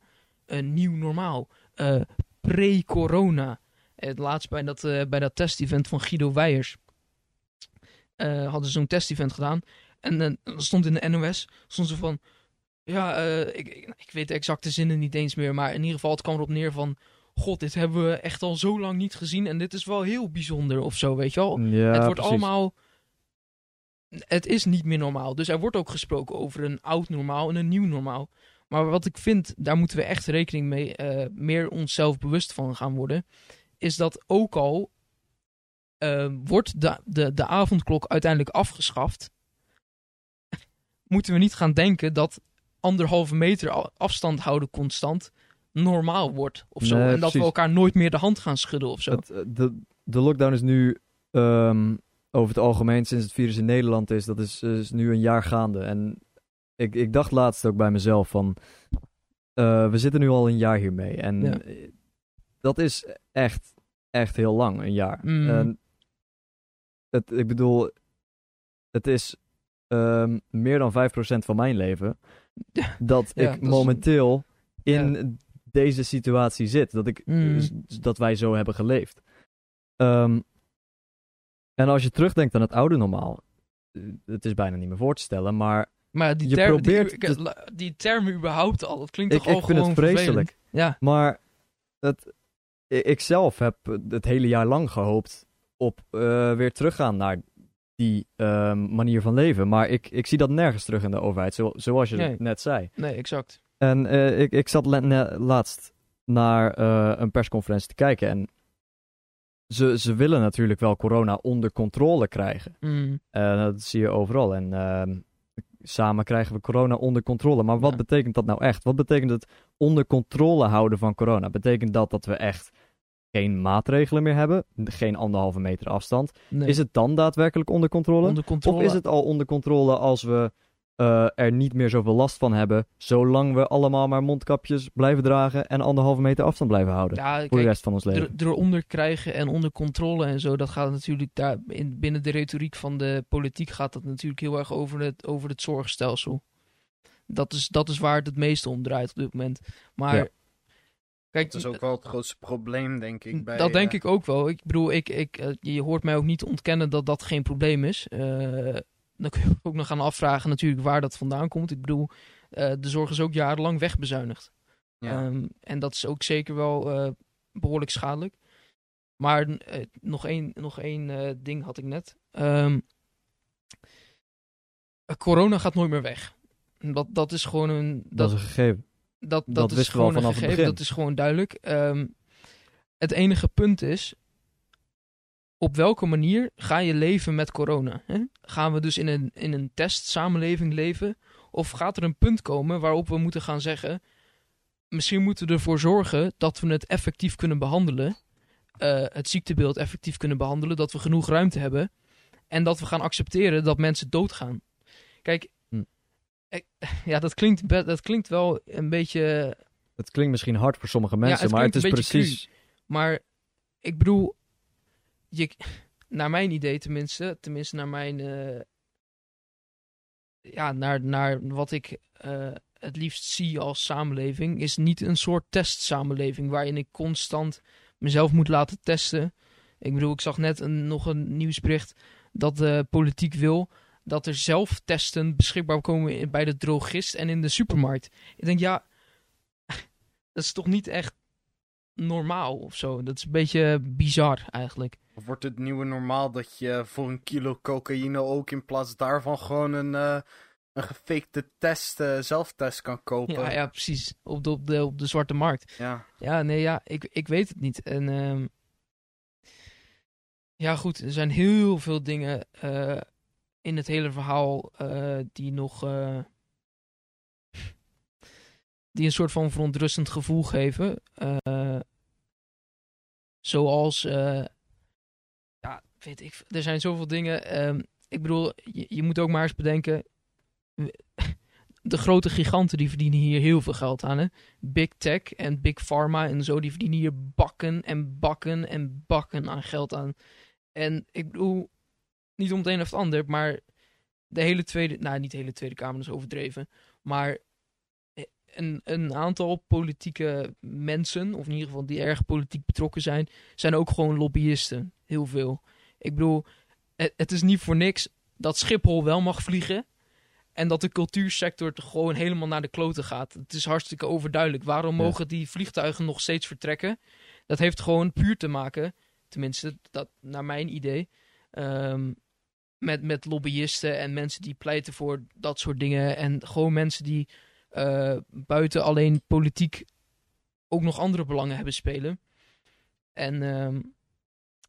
Een nieuw normaal. eh, Pre-corona. Het laatst bij dat, bij dat test-event van Guido Weijers. hadden ze zo'n test-event gedaan. En dan stond in de NOS, stond ze van... Ja, ik, ik, ik weet de exacte zinnen niet eens meer. Maar in ieder geval, het kwam erop neer van... God, dit hebben we echt al zo lang niet gezien. En dit is wel heel bijzonder of zo, weet je wel.
Ja,
het wordt
precies.
allemaal... Het is niet meer normaal. Dus er wordt ook gesproken over een oud normaal en een nieuw normaal. Maar wat ik vind, daar moeten we echt rekening mee, eh, meer onszelf bewust van gaan worden. Is dat ook al eh, wordt de, de, de avondklok uiteindelijk afgeschaft. moeten we niet gaan denken dat anderhalve meter afstand houden constant normaal wordt. Of zo.
Nee,
en dat we elkaar nooit meer de hand gaan schudden of zo.
Het, eh, de, de lockdown is nu ehm, over het algemeen, sinds het virus in Nederland is, dat is, is nu een jaar gaande. En ik, ik dacht laatst ook bij mezelf van, eh, we zitten nu al een jaar hiermee. En
Ja.
dat is echt, echt heel lang, een jaar.
Mm.
En het, ik bedoel, het is ehm, meer dan 5% van mijn leven dat
Ja,
ik
dat is-
momenteel in deze situatie zit. Dat, ik,
Mm.
s- dat wij zo hebben geleefd. Ehm, en als je terugdenkt aan het oude normaal, eh, het is bijna niet meer voor te stellen, maar
Maar die,
Je
term,
probeert
die,
te-
la- die termen überhaupt al, dat klinkt
ik,
toch al
ik vind het vreselijk.
vervelend. Ja,
Maar het, ik zelf heb het hele jaar lang gehoopt op eh, weer teruggaan naar die ehm, manier van leven. Maar ik, ik zie dat nergens terug in de overheid, zo, zoals je
Nee.
net zei.
nee, exact.
En eh, ik, ik zat laatst naar eh, een persconferentie te kijken en ze, ze willen natuurlijk wel corona onder controle krijgen.
Mm.
Eh, dat zie je overal. En ehm, samen krijgen we corona onder controle. Maar wat
Ja.
betekent dat nou echt? Wat betekent het onder controle houden van corona? Betekent dat dat we echt geen maatregelen meer hebben? Geen anderhalve meter afstand?
Nee.
Is het dan daadwerkelijk onder controle?
onder controle?
Of is het al onder controle als we eh, er niet meer zoveel last van hebben, zolang we allemaal maar mondkapjes blijven dragen en anderhalve meter afstand blijven houden
Ja,
voor de rest van ons leven?
er- eronder krijgen en onder controle en zo, dat gaat natuurlijk daar in, binnen de retoriek van de politiek gaat dat natuurlijk heel erg over het, over het zorgstelsel. Dat is, dat is waar het het meeste om draait op dit moment. Maar
Ja.
kijk,
Dat is ook wel het grootste probleem, denk ik. Bij,
dat denk
eh,
ik ook wel. Ik bedoel, ik, ik, eh, je hoort mij ook niet ontkennen dat dat geen probleem is. Eh, dan kun je ook nog gaan afvragen natuurlijk waar dat vandaan komt. Ik bedoel, eh, de zorg is ook jarenlang wegbezuinigd.
Ja.
Ehm, en dat is ook zeker wel eh, behoorlijk schadelijk. Maar eh, nog één, nog één ding had ik net. Ehm, eh, corona gaat nooit meer weg. Dat, dat is gewoon een.
dat is een gegeven.
Dat, dat,
Dat
is gewoon een
vanaf het
gegeven,
begin.
dat is gewoon duidelijk. Ehm, het enige punt is, op welke manier ga je leven met corona? Hè? Gaan we dus in een, in een testsamenleving leven? Of gaat er een punt komen waarop we moeten gaan zeggen, misschien moeten we ervoor zorgen dat we het effectief kunnen behandelen, eh, het ziektebeeld effectief kunnen behandelen, dat we genoeg ruimte hebben en dat we gaan accepteren dat mensen doodgaan. Kijk,
Hm.
ik- ja, dat klinkt, dat klinkt wel een beetje
Het klinkt misschien hard voor sommige mensen,
het
maar het is precies.
Maar ik bedoel, je, naar mijn idee tenminste, tenminste naar mijn, eh, ja, naar, naar wat ik eh, het liefst zie als samenleving, is niet een soort testsamenleving waarin ik constant mezelf moet laten testen. Ik bedoel, ik zag net nog een nieuwsbericht dat de politiek wil dat er zelf testen beschikbaar komen bij de drogist en in de supermarkt. Ik denk, ja, dat is toch niet echt normaal of zo. Dat is een beetje bizar eigenlijk.
Of wordt het nieuwe normaal dat je voor een kilo cocaïne ook in plaats daarvan gewoon een, eh een gefakte test, eh, zelftest kan kopen?
Ja, ja precies. Op de, op, de, op de zwarte markt.
Ja.
Ja, nee, ja, ik, ik weet het niet. En ehm, ja, goed, er zijn heel veel dingen eh, in het hele verhaal die nog. die een soort van verontrustend gevoel geven. Zoals. Weet ik. Er zijn zoveel dingen. ehm, ik bedoel, je, je moet ook maar eens bedenken. De grote giganten die verdienen hier heel veel geld aan. Hè? Big Tech en Big Pharma en zo, die verdienen hier bakken en bakken en bakken aan geld aan. En ik bedoel, niet om het een of het ander, maar de hele Tweede, nou niet de hele Tweede Kamer, is overdreven, maar eh, een, een aantal politieke mensen, of in ieder geval die erg politiek betrokken zijn, zijn ook gewoon lobbyisten. Heel veel. Ik bedoel, het, het is niet voor niks dat Schiphol wel mag vliegen. En dat de cultuursector gewoon helemaal naar de kloten gaat. Het is hartstikke overduidelijk. Waarom
Ja.
mogen die vliegtuigen nog steeds vertrekken? Dat heeft gewoon puur te maken, tenminste, dat naar mijn idee, ehm, met, met lobbyisten en mensen die pleiten voor dat soort dingen. En gewoon mensen die eh, buiten alleen politiek ook nog andere belangen hebben spelen. En ehm,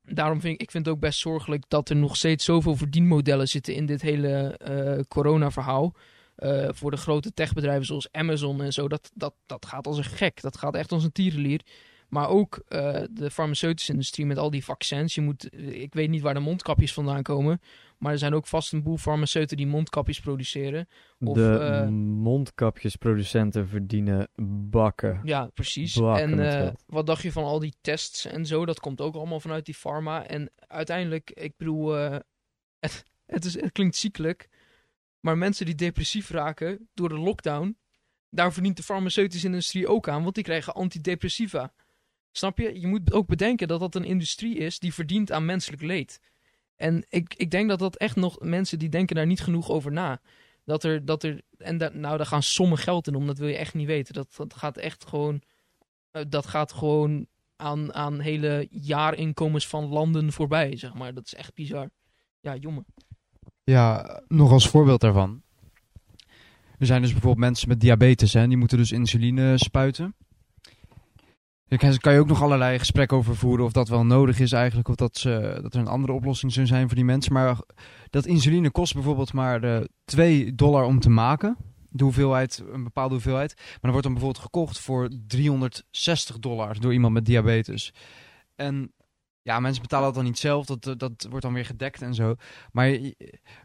daarom vind ik, ik vind het ook best zorgelijk dat er nog steeds zoveel verdienmodellen zitten in dit hele eh corona-verhaal. Eh, voor de grote techbedrijven zoals Amazon en zo. Dat, dat, dat gaat als een gek. Dat gaat echt als een tierenlier. Maar ook eh, de farmaceutische industrie met al die vaccins. Je moet, ik weet niet waar de mondkapjes vandaan komen. Maar er zijn ook vast een boel farmaceuten die mondkapjes produceren. Of,
de
eh,
mondkapjesproducenten verdienen bakken.
Ja, precies.
Bakken
en eh, wat dacht je van al die tests en zo? Dat komt ook allemaal vanuit die pharma. En uiteindelijk, ik bedoel, eh, het, het, is, het klinkt ziekelijk. Maar mensen die depressief raken door de lockdown, daar verdient de farmaceutische industrie ook aan, want die krijgen antidepressiva. Snap je? Je moet ook bedenken dat dat een industrie is die verdient aan menselijk leed. En ik, ik denk dat dat echt nog mensen die denken daar niet genoeg over na. Dat er, dat er, en nou, daar gaan sommen geld in om, dat wil je echt niet weten. Dat, dat gaat echt gewoon, eh, dat gaat gewoon aan, aan hele jaarinkomens van landen voorbij, zeg maar. Dat is echt bizar. Ja, jongen.
Ja, nog als voorbeeld daarvan. Er zijn dus bijvoorbeeld mensen met diabetes, hè, die moeten dus insuline spuiten. Daar kan- je ook nog allerlei gesprekken over voeren of dat wel nodig is eigenlijk, of dat, ze, dat er een andere oplossing zou zijn voor die mensen. Maar dat insuline kost bijvoorbeeld maar eh 2 dollar om te maken, de hoeveelheid, een bepaalde hoeveelheid. Maar dan wordt dan bijvoorbeeld gekocht voor 360 dollar door iemand met diabetes. En ja, mensen betalen dat dan niet zelf, dat, eh, dat wordt dan weer gedekt en zo. Maar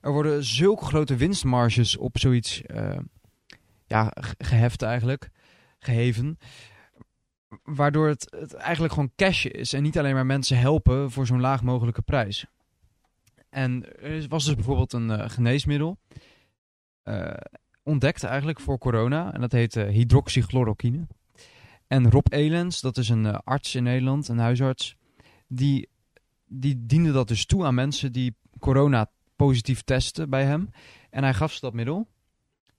er worden zulke grote winstmarges op zoiets eh, ja, ge- geheft eigenlijk, geheven. Waardoor het, het eigenlijk gewoon cash is en niet alleen maar mensen helpen voor zo'n laag mogelijke prijs. En er was dus bijvoorbeeld een eh, geneesmiddel eh, ontdekt eigenlijk voor corona. En dat heet eh, hydroxychloroquine. En Rob Elens, dat is een arts in Nederland, een huisarts, die, die diende dat dus toe aan mensen die corona positief testen bij hem. En hij gaf ze dat middel.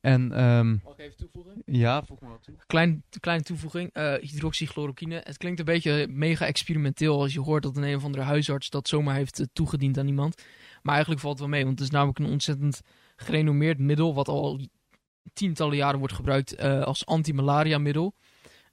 En ehm,
Mag ik even toevoegen?
ja, volgens mij wel toe.
Klein, kleine toevoeging, eh hydroxychloroquine. Het klinkt een beetje mega experimenteel als je hoort dat een een of andere huisarts dat zomaar heeft eh, toegediend aan iemand. Maar eigenlijk valt het wel mee, want het is namelijk een ontzettend gerenommeerd middel wat al tientallen jaren wordt gebruikt eh, als anti-malaria middel.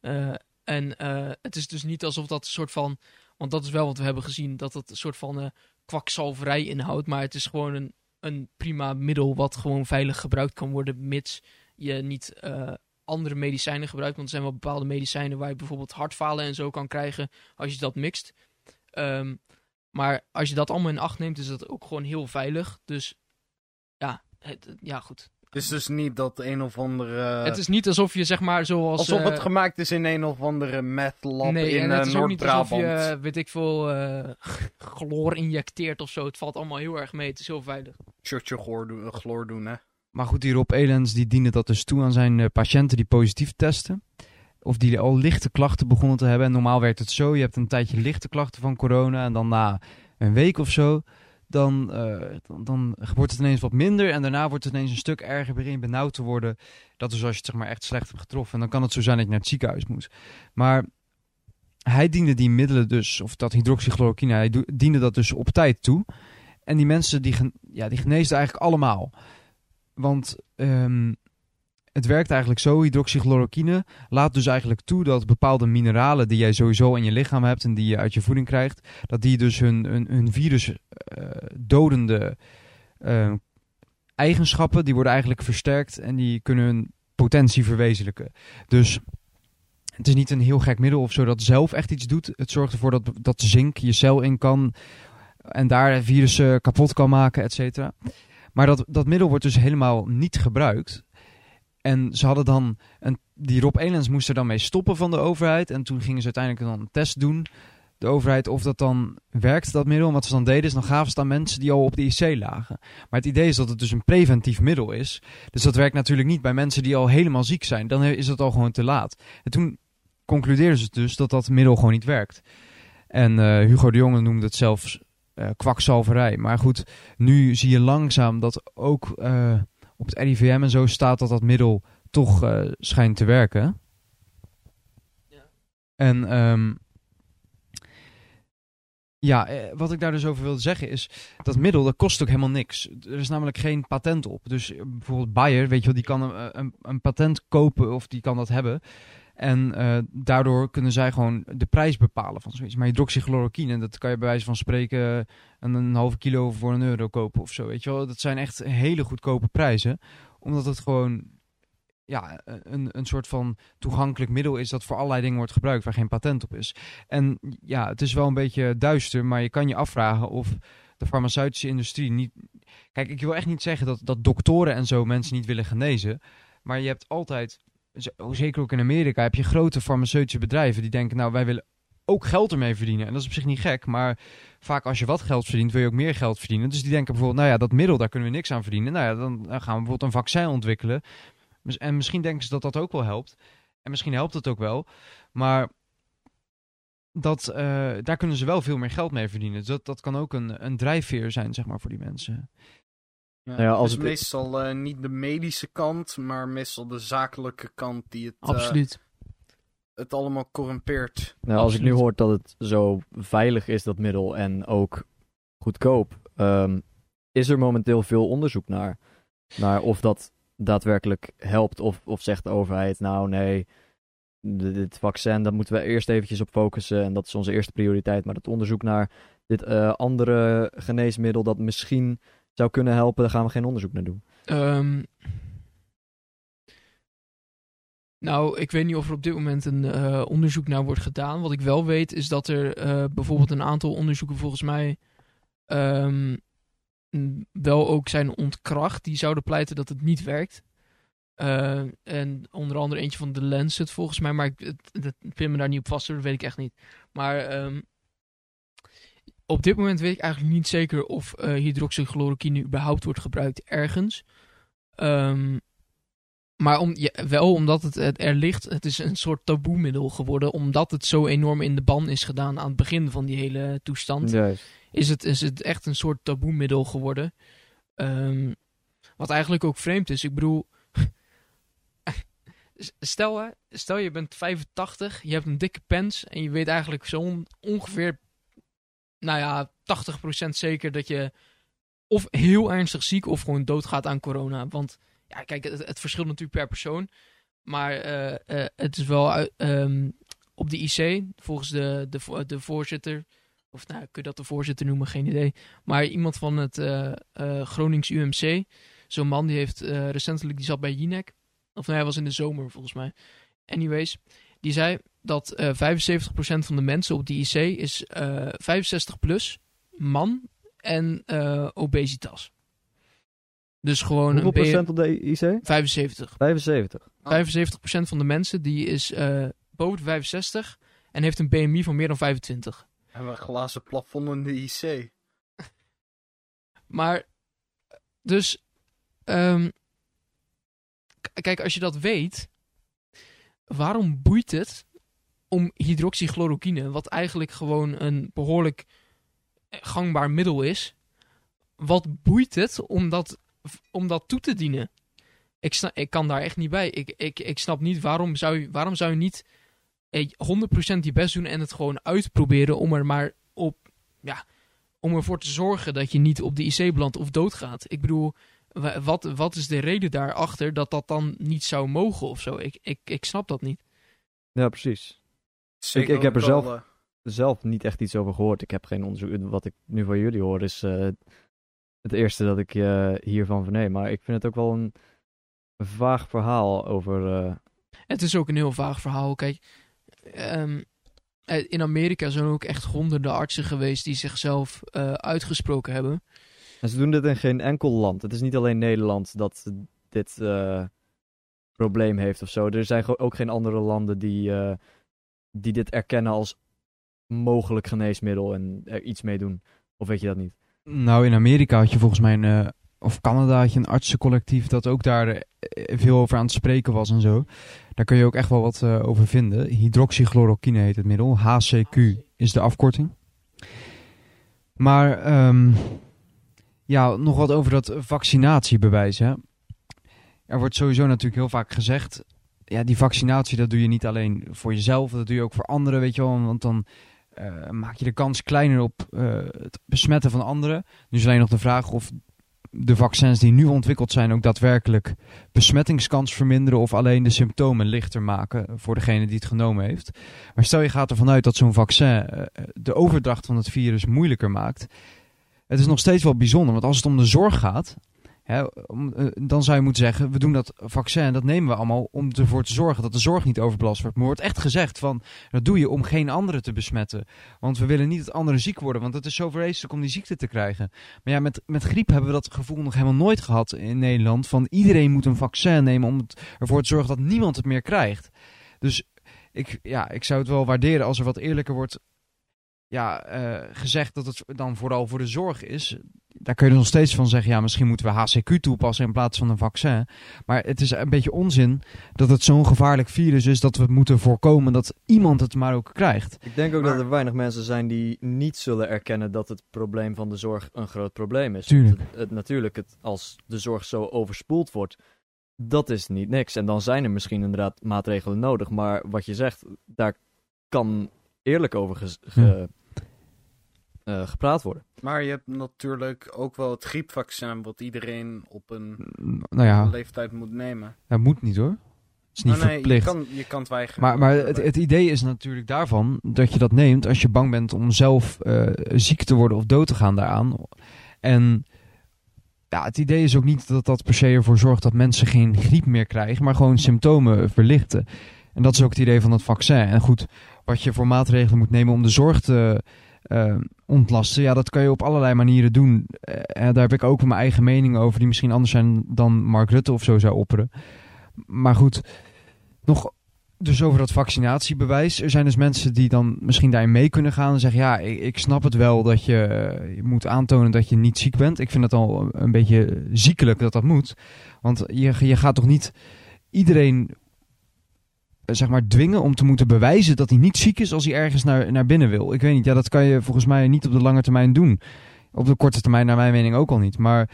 Eh, en eh, het is dus niet alsof dat een soort van, want dat is wel wat we hebben gezien, dat het een soort van eh, kwakzalverij inhoudt. Maar het is gewoon een, een prima middel wat gewoon veilig gebruikt kan worden, mits je niet eh, andere medicijnen gebruikt. Want er zijn wel bepaalde medicijnen waar je bijvoorbeeld hartfalen en zo kan krijgen als je dat mixt. Ehm, maar als je dat allemaal in acht neemt, is dat ook gewoon heel veilig. Dus ja, ja goed.
Het is dus niet dat een of andere...
het is niet alsof je zeg maar zoals...
alsof het
eh,
gemaakt is in een of andere meth lab
nee,
in
en
eh,
het is ook niet alsof
Noord-Brabant.
je, weet ik veel, eh chloor injecteert of zo. Het valt allemaal heel erg mee. Het is heel veilig.
Shotje chloor doen, chloor doen, hè.
Maar goed, die Rob Elens die diende dat dus toe aan zijn eh, patiënten die positief testen. Of die al lichte klachten begonnen te hebben. En normaal werkt het zo, je hebt een tijdje lichte klachten van corona. En dan na een week of zo, dan, eh, dan, wordt het ineens wat minder. En daarna wordt het ineens een stuk erger, begin benauwd te worden. Dat is als je het zeg maar echt slecht hebt getroffen. En dan kan het zo zijn dat je naar het ziekenhuis moet. Maar hij diende die middelen dus, of dat hydroxychloroquine, hij diende dat dus op tijd toe. En die mensen die, gen- ja, die geneesden eigenlijk allemaal. Want ehm, het werkt eigenlijk zo, hydroxychloroquine laat dus eigenlijk toe dat bepaalde mineralen die jij sowieso in je lichaam hebt en die je uit je voeding krijgt, dat die dus hun, hun, hun virus eh, eh, eigenschappen, die worden eigenlijk versterkt en die kunnen hun potentie verwezenlijken. Dus het is niet een heel gek middel of zo dat zelf echt iets doet. Het zorgt ervoor dat, dat zink je cel in kan en daar virussen kapot kan maken, et cetera. Maar dat, dat middel wordt dus helemaal niet gebruikt. En ze hadden dan, een, die Rob Elens moest er dan mee stoppen van de overheid. En toen gingen ze uiteindelijk dan een test doen de overheid, of dat dan werkt, dat middel. En wat ze dan deden, is dan gaven ze het aan mensen die al op de IC lagen. Maar het idee is dat het dus een preventief middel is. Dus dat werkt natuurlijk niet bij mensen die al helemaal ziek zijn. Dan is het al gewoon te laat. En toen concludeerden ze dus dat dat middel gewoon niet werkt. En eh, Hugo de Jonge noemde het zelfs uh, kwakzalverij. Maar goed, nu zie je langzaam dat ook uh, op het RIVM en zo staat dat dat middel toch uh, schijnt te werken.
Ja.
En um, ja, wat ik daar dus over wilde zeggen is, dat middel dat kost ook helemaal niks. Er is namelijk geen patent op. Dus bijvoorbeeld Bayer, weet je wel, die kan een, een, een patent kopen of die kan dat hebben. En uh, daardoor kunnen zij gewoon de prijs bepalen van zoiets. Maar hydroxychloroquine, dat kan je bij wijze van spreken een, een halve kilo voor een euro kopen of zo. Weet je wel? Dat zijn echt hele goedkope prijzen. Omdat het gewoon ja, een, een soort van toegankelijk middel is dat voor allerlei dingen wordt gebruikt waar geen patent op is. En ja, het is wel een beetje duister, maar je kan je afvragen of de farmaceutische industrie niet... Kijk, ik wil echt niet zeggen dat, dat doktoren en zo mensen niet willen genezen. Maar je hebt altijd zeker ook in Amerika, heb je grote farmaceutische bedrijven die denken, nou wij willen ook geld ermee verdienen. En dat is op zich niet gek, maar vaak als je wat geld verdient, wil je ook meer geld verdienen. Dus die denken bijvoorbeeld, nou ja, dat middel, daar kunnen we niks aan verdienen. Nou ja, dan gaan we bijvoorbeeld een vaccin ontwikkelen. En misschien denken ze dat dat ook wel helpt. En misschien helpt het ook wel. Maar dat, uh, daar kunnen ze wel veel meer geld mee verdienen. Dus dat, dat kan ook een, een drijfveer zijn, zeg maar, voor die mensen.
Ja, ja, als dus het... meestal uh, niet de medische kant, maar meestal de zakelijke kant die het,
Absoluut.
Uh, het allemaal corrumpeert.
Nou, als ik nu hoor dat het zo veilig is, dat middel, en ook goedkoop, um, is er momenteel veel onderzoek naar. Naar of dat daadwerkelijk helpt, of, of zegt de overheid, nou nee, dit vaccin, daar moeten we eerst eventjes op focussen en dat is onze eerste prioriteit. Maar het onderzoek naar dit uh, andere geneesmiddel dat misschien zou kunnen helpen, daar gaan we geen onderzoek naar doen.
Um, nou, ik weet niet of er op dit moment een uh, onderzoek naar wordt gedaan. Wat ik wel weet is dat er uh, bijvoorbeeld een aantal onderzoeken volgens mij um, wel ook zijn ontkracht. Die zouden pleiten dat het niet werkt. Uh, en onder andere eentje van de Lancet volgens mij. Maar ik het, het, me daar niet op vast. Dat weet ik echt niet. Maar um, op dit moment weet ik eigenlijk niet zeker of uh, hydroxychloroquine überhaupt wordt gebruikt ergens. Um, maar om, ja, wel omdat het, het, er ligt, het is een soort taboemiddel geworden. Omdat het zo enorm in de ban is gedaan aan het begin van die hele toestand.
Juist.
Is, het, is het echt een soort taboemiddel geworden. Um, wat eigenlijk ook vreemd is. Ik bedoel, stel, hè, stel je bent 85, je hebt een dikke pens en je weet eigenlijk zo ongeveer nou ja, 80% zeker dat je of heel ernstig ziek of gewoon doodgaat aan corona. Want ja, kijk, het, het verschilt natuurlijk per persoon. Maar uh, uh, het is wel um, op de IC, volgens de, de, de voorzitter. Of nou, kun je dat de voorzitter noemen? Geen idee. Maar iemand van het uh, Gronings UMC. Zo'n man die heeft recentelijk, die zat bij Jinek. Of nou, hij was in de zomer volgens mij. Anyways, die zei dat uh, 75% van de mensen op die IC is uh, 65 plus, man en uh, obesitas. Dus gewoon
Hoeveel
een
procent op de IC?
75.
75.
Oh. 75% van de mensen die is uh, boven de 65 en heeft een BMI van meer dan 25.
Hebben we een glazen plafond in de IC.
maar, dus, um, kijk, als je dat weet, waarom boeit het om hydroxychloroquine, wat eigenlijk gewoon een behoorlijk gangbaar middel is, wat boeit het om dat, om dat toe te dienen? Ik, snap, ik kan daar echt niet bij. Ik, ik, ik snap niet waarom zou je, waarom zou je niet 100% je best doen en het gewoon uitproberen om er maar op, ja, om ervoor te zorgen dat je niet op de IC belandt of doodgaat. Ik bedoel, wat, wat is de reden daarachter dat dat dan niet zou mogen of zo? Ik, ik, ik snap dat niet.
Ja, precies. Ik, ik heb er zelf, uh... zelf niet echt iets over gehoord. Ik heb geen onderzoek. Wat ik nu van jullie hoor is uh, het eerste dat ik uh, hiervan verneem. Maar ik vind het ook wel een, vaag verhaal over... uh,
Het is ook een heel vaag verhaal. Kijk, um, in Amerika zijn ook echt honderden artsen geweest die zichzelf uitgesproken hebben.
En ze doen dit in geen enkel land. Het is niet alleen Nederland dat dit probleem heeft of zo. Er zijn ook geen andere landen die die dit erkennen als mogelijk geneesmiddel en er iets mee doen? Of weet je dat niet?
Nou, in Amerika had je volgens mij een, eh, of Canada had je een artsencollectief dat ook daar eh, veel over aan het spreken was en zo. Daar kun je ook echt wel wat eh, over vinden. Hydroxychloroquine heet het middel. HCQ is de afkorting. Maar ehm, ja, nog wat over dat vaccinatiebewijs. Er wordt sowieso natuurlijk heel vaak gezegd... Ja, die vaccinatie dat doe je niet alleen voor jezelf, dat doe je ook voor anderen, weet je wel. Want dan eh, maak je de kans kleiner op eh, het besmetten van anderen. Nu is alleen nog de vraag of de vaccins die nu ontwikkeld zijn ook daadwerkelijk besmettingskans verminderen of alleen de symptomen lichter maken voor degene die het genomen heeft. Maar stel je gaat ervan uit dat zo'n vaccin eh, de overdracht van het virus moeilijker maakt. Het is nog steeds wel bijzonder, want als het om de zorg gaat, Hè, eh, dan zou je moeten zeggen, we doen dat vaccin, dat nemen we allemaal om ervoor te zorgen dat de zorg niet overbelast wordt. Maar wordt echt gezegd van, dat doe je om geen anderen te besmetten. Want we willen niet dat anderen ziek worden, want het is zo vreselijk om die ziekte te krijgen. Maar ja, met, met griep hebben we dat gevoel nog helemaal nooit gehad in Nederland. Van iedereen moet een vaccin nemen om ervoor te zorgen dat niemand het meer krijgt. Dus ik, ja, ik zou het wel waarderen als er wat eerlijker wordt ja, uh, gezegd dat het dan vooral voor de zorg is daar kun je nog steeds van zeggen, ja, misschien moeten we HCQ toepassen in plaats van een vaccin. Maar het is een beetje onzin dat het zo'n gevaarlijk virus is dat we moeten voorkomen dat iemand het maar ook krijgt.
Ik denk ook dat er weinig mensen zijn die niet zullen erkennen dat het probleem van de zorg een groot probleem is.
Tuurlijk.
Het, natuurlijk, het, als de zorg zo overspoeld wordt, dat is niet niks. En dan zijn er misschien inderdaad maatregelen nodig. Maar wat je zegt, daar kan eerlijk over ge, uh, gepraat worden.
Maar je hebt natuurlijk ook wel het griepvaccin, wat iedereen op een
nou ja,
leeftijd moet nemen.
Dat moet niet hoor. Het is niet
nee,
verplicht.
Je kan, je kan het weigeren.
Maar, maar het, het, idee is natuurlijk daarvan dat je dat neemt als je bang bent om zelf uh, ziek te worden of dood te gaan daaraan. En ja, het idee is ook niet dat dat per se ervoor zorgt dat mensen geen griep meer krijgen, maar gewoon symptomen verlichten. En dat is ook het idee van het vaccin. En goed, wat je voor maatregelen moet nemen om de zorg te, uh, ontlasten. Ja, dat kan je op allerlei manieren doen. Uh, daar heb ik ook mijn eigen mening over, die misschien anders zijn dan Mark Rutte of zo zou opperen. Maar goed, nog dus over dat vaccinatiebewijs. Er zijn dus mensen die dan misschien daarin mee kunnen gaan en zeggen: Ja, ik, ik snap het wel dat je, je, moet aantonen dat je niet ziek bent. Ik vind het al een beetje ziekelijk dat dat moet. Want je, je gaat toch niet iedereen eh, zeg maar dwingen om te moeten bewijzen dat hij niet ziek is als hij ergens naar, naar binnen wil. Ik weet niet, ja, dat kan je volgens mij niet op de lange termijn doen. Op de korte termijn naar mijn mening ook al niet. Maar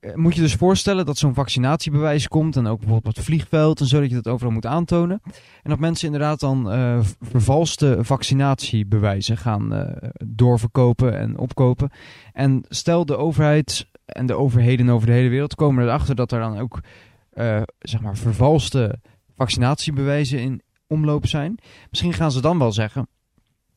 eh, moet je dus voorstellen dat zo'n vaccinatiebewijs komt en ook bijvoorbeeld op het vliegveld en zo dat je dat overal moet aantonen. En dat mensen inderdaad dan uh, vervalste vaccinatiebewijzen gaan uh, doorverkopen en opkopen. En stel de overheid en de overheden over de hele wereld komen erachter dat er dan ook zeg maar vervalste vaccinatiebewijzen in omloop zijn. Misschien gaan ze dan wel zeggen.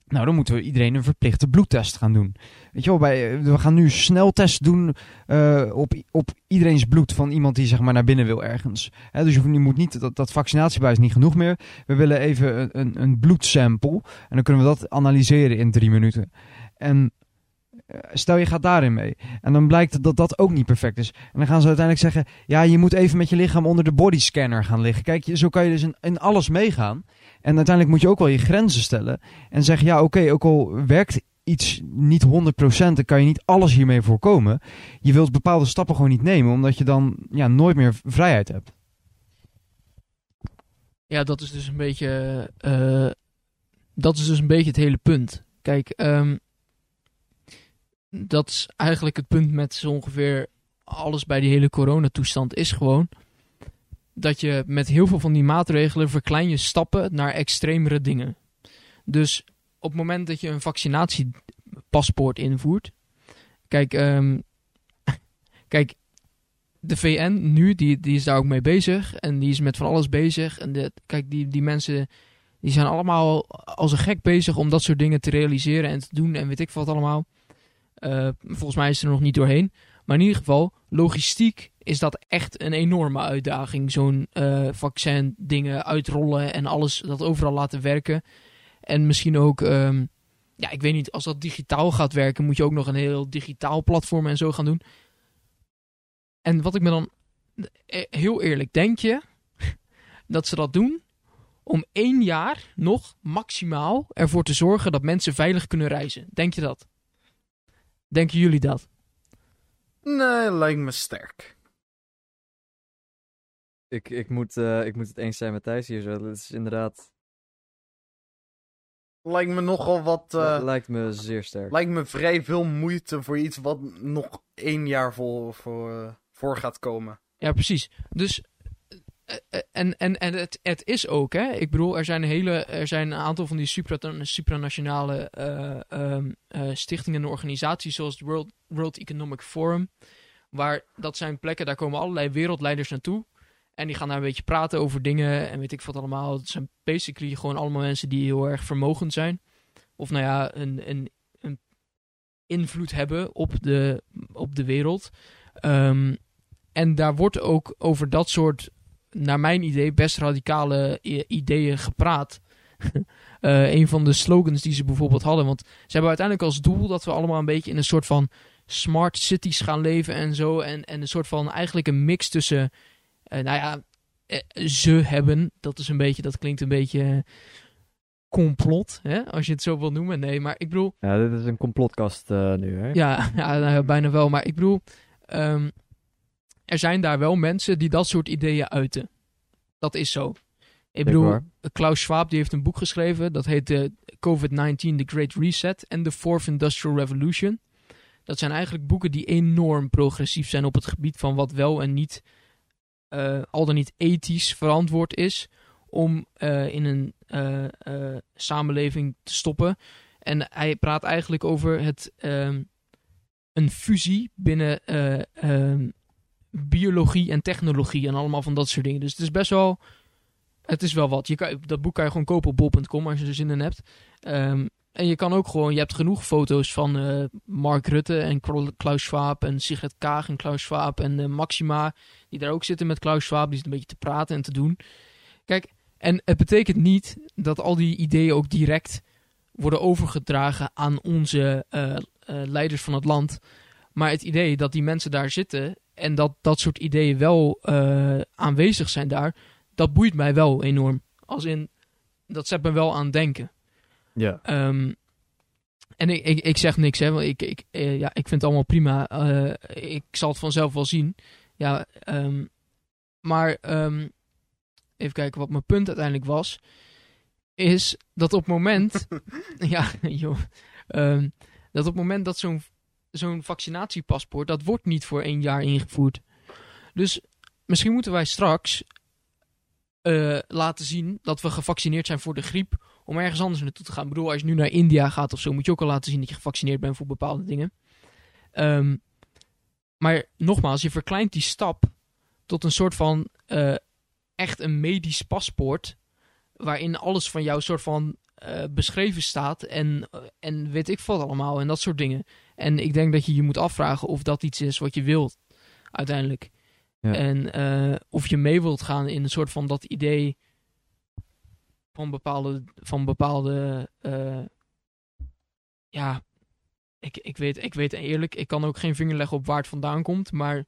Nou, dan moeten we iedereen een verplichte bloedtest gaan doen. Weet je wel, bij, we gaan nu sneltest doen uh, op, op iedereen's bloed van iemand die zeg maar naar binnen wil ergens. He, dus je moet niet, dat, dat vaccinatiebewijs niet genoeg meer. We willen even een, een, een bloedsample en dan kunnen we dat analyseren in drie minuten. En eh, stel je gaat daarin mee. En dan blijkt dat dat ook niet perfect is. En dan gaan ze uiteindelijk zeggen: ja, je moet even met je lichaam onder de bodyscanner gaan liggen. Kijk, zo kan je dus in, alles meegaan. En uiteindelijk moet je ook wel je grenzen stellen. En zeggen: ja, oké, ook al werkt iets niet 100%, dan kan je niet alles hiermee voorkomen. Je wilt bepaalde stappen gewoon niet nemen, omdat je dan ja, nooit meer vrijheid hebt.
Ja, dat is dus een beetje. Uh, dat is dus een beetje het hele punt. Kijk, um, dat is eigenlijk het punt met zo ongeveer alles bij die hele coronatoestand is gewoon dat je met heel veel van die maatregelen verklein je stappen naar extremere dingen. Dus op het moment dat je een vaccinatiepaspoort invoert, kijk, um, kijk, de VN nu, die, die is daar ook mee bezig en die is met van alles bezig. En de, kijk, die, die mensen die zijn allemaal als een gek bezig om dat soort dingen te realiseren en te doen en weet ik wat allemaal. Uh, volgens mij is er nog niet doorheen. Maar in ieder geval, logistiek is dat echt een enorme uitdaging. Zo'n uh, vaccin dingen uitrollen en alles dat overal laten werken. En misschien ook, um, ja, ik weet niet, als dat digitaal gaat werken, moet je ook nog een heel digitaal platform en zo gaan doen. En wat ik me dan, eh, heel eerlijk, denk je dat ze dat doen om één jaar nog maximaal ervoor te zorgen dat mensen veilig kunnen reizen. Denk je dat? Denken jullie dat?
Nee, lijkt me sterk.
Ik, ik, moet, eh, ik moet het eens zijn met Thijs hier zo. Dat is inderdaad...
Lijkt me nogal wat. eh,
lijkt me zeer sterk.
lijkt me vrij veel moeite voor iets wat nog één jaar voor, voor, eh, voor gaat komen.
Ja, precies. Dus. Eh, eh, En, en, en het, het is ook, hè. Ik bedoel, er zijn, hele, er zijn een aantal van die supra, supranationale eh, ehm, eh, stichtingen en organisaties, zoals het World, World Economic Forum. Waar dat zijn plekken, daar komen allerlei wereldleiders naartoe. En die gaan daar een beetje praten over dingen en weet ik wat allemaal. Het zijn basically gewoon allemaal mensen die heel erg vermogend zijn. Of nou ja, een, een, een invloed hebben op de, op de wereld. Ehm, en daar wordt ook over dat soort, naar mijn idee, best radicale ideeën gepraat. Eh, een van de slogans die ze bijvoorbeeld hadden. Want ze hebben uiteindelijk als doel dat we allemaal een beetje in een soort van smart cities gaan leven en zo. En, en een soort van eigenlijk een mix tussen, eh, nou ja, eh, ze hebben. Dat is een beetje, dat klinkt een beetje complot, hè? als je het zo wil noemen. Nee, maar ik bedoel,
Ja, dit is een complotkast nu, hè?
ja, ja nou bijna wel. Maar ik bedoel, ehm, er zijn daar wel mensen die dat soort ideeën uiten. Dat is zo. Ik bedoel. Klaus Schwab die heeft een boek geschreven. Dat heet eh, COVID-19, The Great Reset en The Fourth Industrial Revolution. Dat zijn eigenlijk boeken die enorm progressief zijn op het gebied van wat wel en niet, eh, al dan niet ethisch verantwoord is om eh, in een samenleving te stoppen. En hij praat eigenlijk over het, ehm, een fusie binnen eh, ehm, biologie en technologie en allemaal van dat soort dingen. Dus het is best wel, het is wel wat. Je kan, dat boek kan je gewoon kopen op bol.com als je er zin in hebt. Ehm, en je kan ook gewoon, je hebt genoeg foto's van eh, Mark Rutte en Klaus Schwab en Sigrid Kaag en Klaus Schwab en eh, Maxima, die daar ook zitten met Klaus Schwab, die zitten een beetje te praten en te doen. Kijk, en het betekent niet dat al die ideeën ook direct worden overgedragen aan onze eh, leiders van het land. Maar het idee dat die mensen daar zitten en dat dat soort ideeën wel eh, aanwezig zijn daar, dat boeit mij wel enorm. Als in, dat zet me wel aan denken.
Ja.
Ehm, en ik, ik, ik zeg niks, hè, want ik, ik, eh, ja, ik vind het allemaal prima. Eh, ik zal het vanzelf wel zien. Ja, ehm, maar ehm, even kijken wat mijn punt uiteindelijk was. Is dat op het moment. ja, joh. dat op het moment dat zo'n zo'n vaccinatiepaspoort. dat wordt niet voor één jaar ingevoerd. Dus misschien moeten wij straks. eh, laten zien dat we gevaccineerd zijn voor de griep om ergens anders naartoe te gaan. Ik bedoel, als je nu naar India gaat of zo, moet je ook al laten zien dat je gevaccineerd bent voor bepaalde dingen. Ehm, maar nogmaals, je verkleint die stap tot een soort van eh, echt een medisch paspoort. Waarin alles van jou soort van eh, beschreven staat. En, eh, en weet ik wat allemaal. En dat soort dingen. En ik denk dat je je moet afvragen of dat iets is wat je wilt. Uiteindelijk.
Ja.
En eh, of je mee wilt gaan in een soort van dat idee van bepaalde, van bepaalde ja, ik, ik, weet, ik weet eerlijk, ik kan ook geen vinger leggen op waar het vandaan komt, maar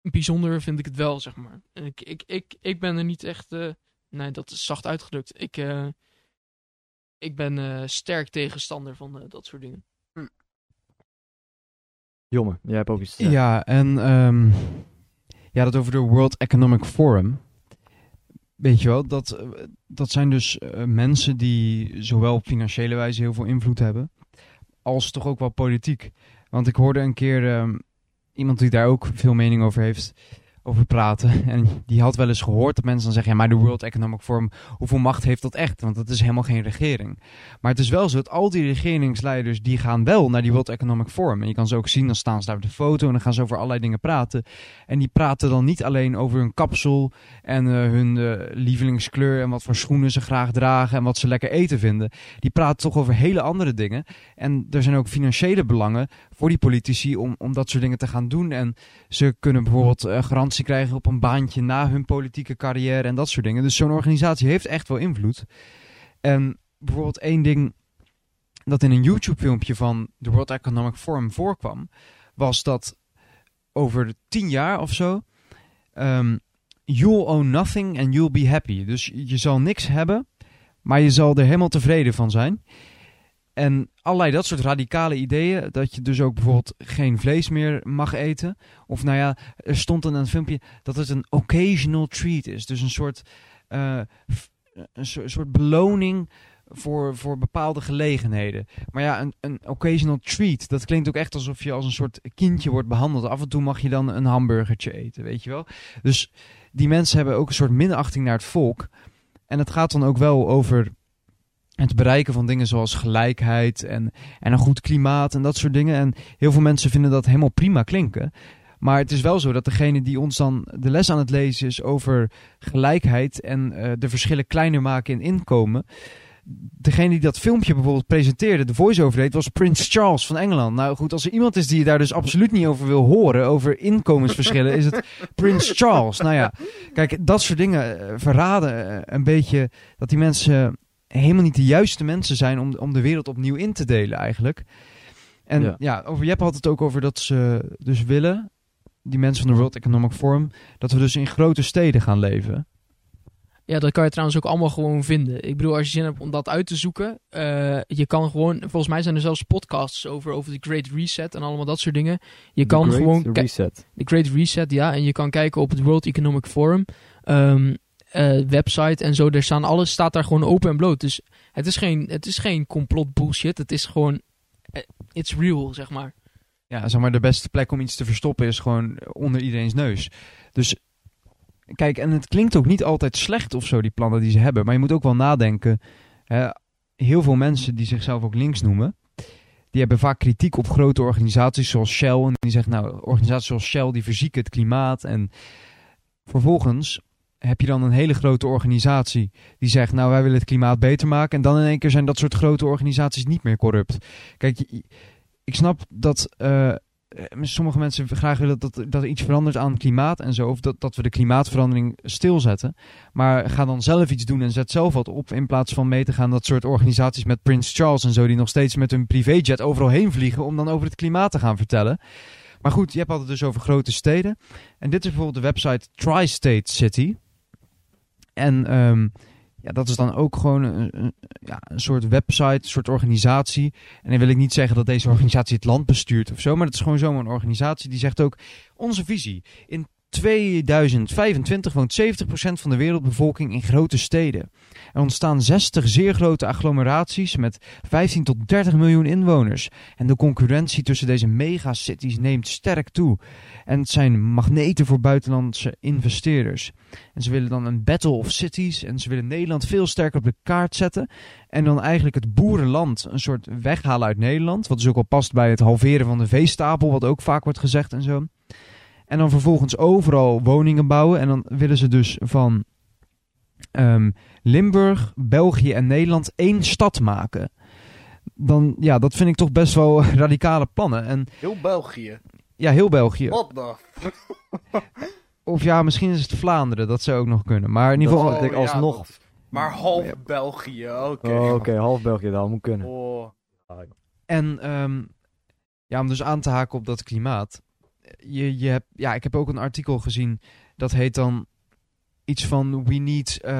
bijzonder vind ik het wel, zeg maar. Ik, ik, ik, ik ben er niet echt, nee, dat is zacht uitgedrukt. Ik, ik ben eh, sterk tegenstander van eh, dat soort dingen.
Jongen, jij hebt ook iets te zeggen.
Ja, en ehm, ja, dat over de World Economic Forum. Weet je wel, dat, eh, dat zijn dus mensen die zowel op financiële wijze heel veel invloed hebben, als toch ook wel politiek. Want ik hoorde een keer ehm, iemand die daar ook veel mening over heeft, over praten. En die had wel eens gehoord dat mensen dan zeggen, ja, maar de World Economic Forum, hoeveel macht heeft dat echt? Want dat is helemaal geen regering. Maar het is wel zo dat al die regeringsleiders, die gaan wel naar die World Economic Forum. En je kan ze ook zien, dan staan ze daar op de foto en dan gaan ze over allerlei dingen praten. En die praten dan niet alleen over hun kapsel en eh, hun eh, lievelingskleur en wat voor schoenen ze graag dragen en wat ze lekker eten vinden. Die praten toch over hele andere dingen. En er zijn ook financiële belangen voor die politici om, om dat soort dingen te gaan doen. En ze kunnen bijvoorbeeld eh, garantie krijgen op een baantje na hun politieke carrière en dat soort dingen. Dus zo'n organisatie heeft echt wel invloed. En bijvoorbeeld één ding dat in een YouTube-filmpje van de World Economic Forum voorkwam, was dat over tien jaar of zo ehm, you'll own nothing and you'll be happy. Dus je zal niks hebben, maar je zal er helemaal tevreden van zijn. En allerlei dat soort radicale ideeën. Dat je dus ook bijvoorbeeld geen vlees meer mag eten. Of nou ja, er stond in een filmpje dat het een occasional treat is. Dus een soort, uh, een soort beloning voor, voor bepaalde gelegenheden. Maar ja, een, een occasional treat, dat klinkt ook echt alsof je als een soort kindje wordt behandeld. Af en toe mag je dan een hamburgertje eten, weet je wel. Dus die mensen hebben ook een soort minachting naar het volk. En het gaat dan ook wel over het bereiken van dingen zoals gelijkheid en, en een goed klimaat en dat soort dingen. En heel veel mensen vinden dat helemaal prima klinken. Maar het is wel zo dat degene die ons dan de les aan het lezen is over gelijkheid en uh, de verschillen kleiner maken in inkomen. Degene die dat filmpje bijvoorbeeld presenteerde, de voice-over deed, was Prins Charles van Engeland. Nou goed, als er iemand is die je daar dus absoluut niet over wil horen, over inkomensverschillen, is het Prins Charles. Nou ja, kijk, dat soort dingen eh, verraden eh, een beetje dat die mensen helemaal niet de juiste mensen zijn om, om de wereld opnieuw in te delen eigenlijk. En ja, ja over Jep had het ook over dat ze dus willen, die mensen van de World Economic Forum, dat we dus in grote steden gaan leven.
Ja, dat kan je trouwens ook allemaal gewoon vinden. Ik bedoel, als je zin hebt om dat uit te zoeken, uh, je kan gewoon, volgens mij zijn er zelfs podcasts over, over de Great Reset en allemaal dat soort dingen. Je
The
kan
Great
gewoon.
Reset.
De Great Reset, ja. En je kan kijken op het World Economic Forum. Um, uh, website en zo, er staan alles staat daar gewoon open en bloot. Dus het is geen, het is geen complot bullshit. Het is gewoon, uh, it's real, zeg maar.
Ja, zeg maar, de beste plek om iets te verstoppen is gewoon onder iedereen's neus. Dus kijk, en het klinkt ook niet altijd slecht of zo, die plannen die ze hebben. Maar je moet ook wel nadenken. Hè, heel veel mensen die zichzelf ook links noemen, die hebben vaak kritiek op grote organisaties zoals Shell. En die zeggen, nou, organisaties zoals Shell die verzieken het klimaat. En vervolgens heb je dan een hele grote organisatie die zegt, nou wij willen het klimaat beter maken. En dan in één keer zijn dat soort grote organisaties niet meer corrupt. Kijk, ik snap dat uh, sommige mensen graag willen dat, dat er iets verandert aan het klimaat en zo. Of dat, dat we de klimaatverandering stilzetten. Maar ga dan zelf iets doen en zet zelf wat op. In plaats van mee te gaan dat soort organisaties met Prince Charles en zo. Die nog steeds met hun privéjet overal heen vliegen om dan over het klimaat te gaan vertellen. Maar goed, je hebt het dus over grote steden. En dit is bijvoorbeeld de website Tri-State City. En um, ja, dat is dan ook gewoon een, een, ja, een soort website, een soort organisatie. En dan wil ik niet zeggen dat deze organisatie het land bestuurt of zo, maar het is gewoon zo'n organisatie die zegt ook onze visie. In 2025 woont 70% van de wereldbevolking in grote steden. Er ontstaan 60 zeer grote agglomeraties met 15 tot 30 miljoen inwoners. En de concurrentie tussen deze megacities neemt sterk toe. En het zijn magneten voor buitenlandse investeerders. En ze willen dan een battle of cities en ze willen Nederland veel sterker op de kaart zetten. En dan eigenlijk het boerenland een soort weghalen uit Nederland. Wat dus ook al past bij het halveren van de veestapel, wat ook vaak wordt gezegd en zo. En dan vervolgens overal woningen bouwen. En dan willen ze dus van um, Limburg, België en Nederland één stad maken. Dan, ja, dat vind ik toch best wel radicale plannen. En,
heel België.
Ja, heel België.
Wat dan?
of ja, misschien is het Vlaanderen, dat zou ook nog kunnen. Maar in ieder geval...
Oh,
ik alsnog.
Ja, dat... Maar half ja. België, oké.
Okay. Oh, oké, okay. half België, dat moet kunnen.
Oh.
En um, ja, om dus aan te haken op dat klimaat je, je hebt, ja, ik heb ook een artikel gezien. Dat heet dan iets van We Need. Uh,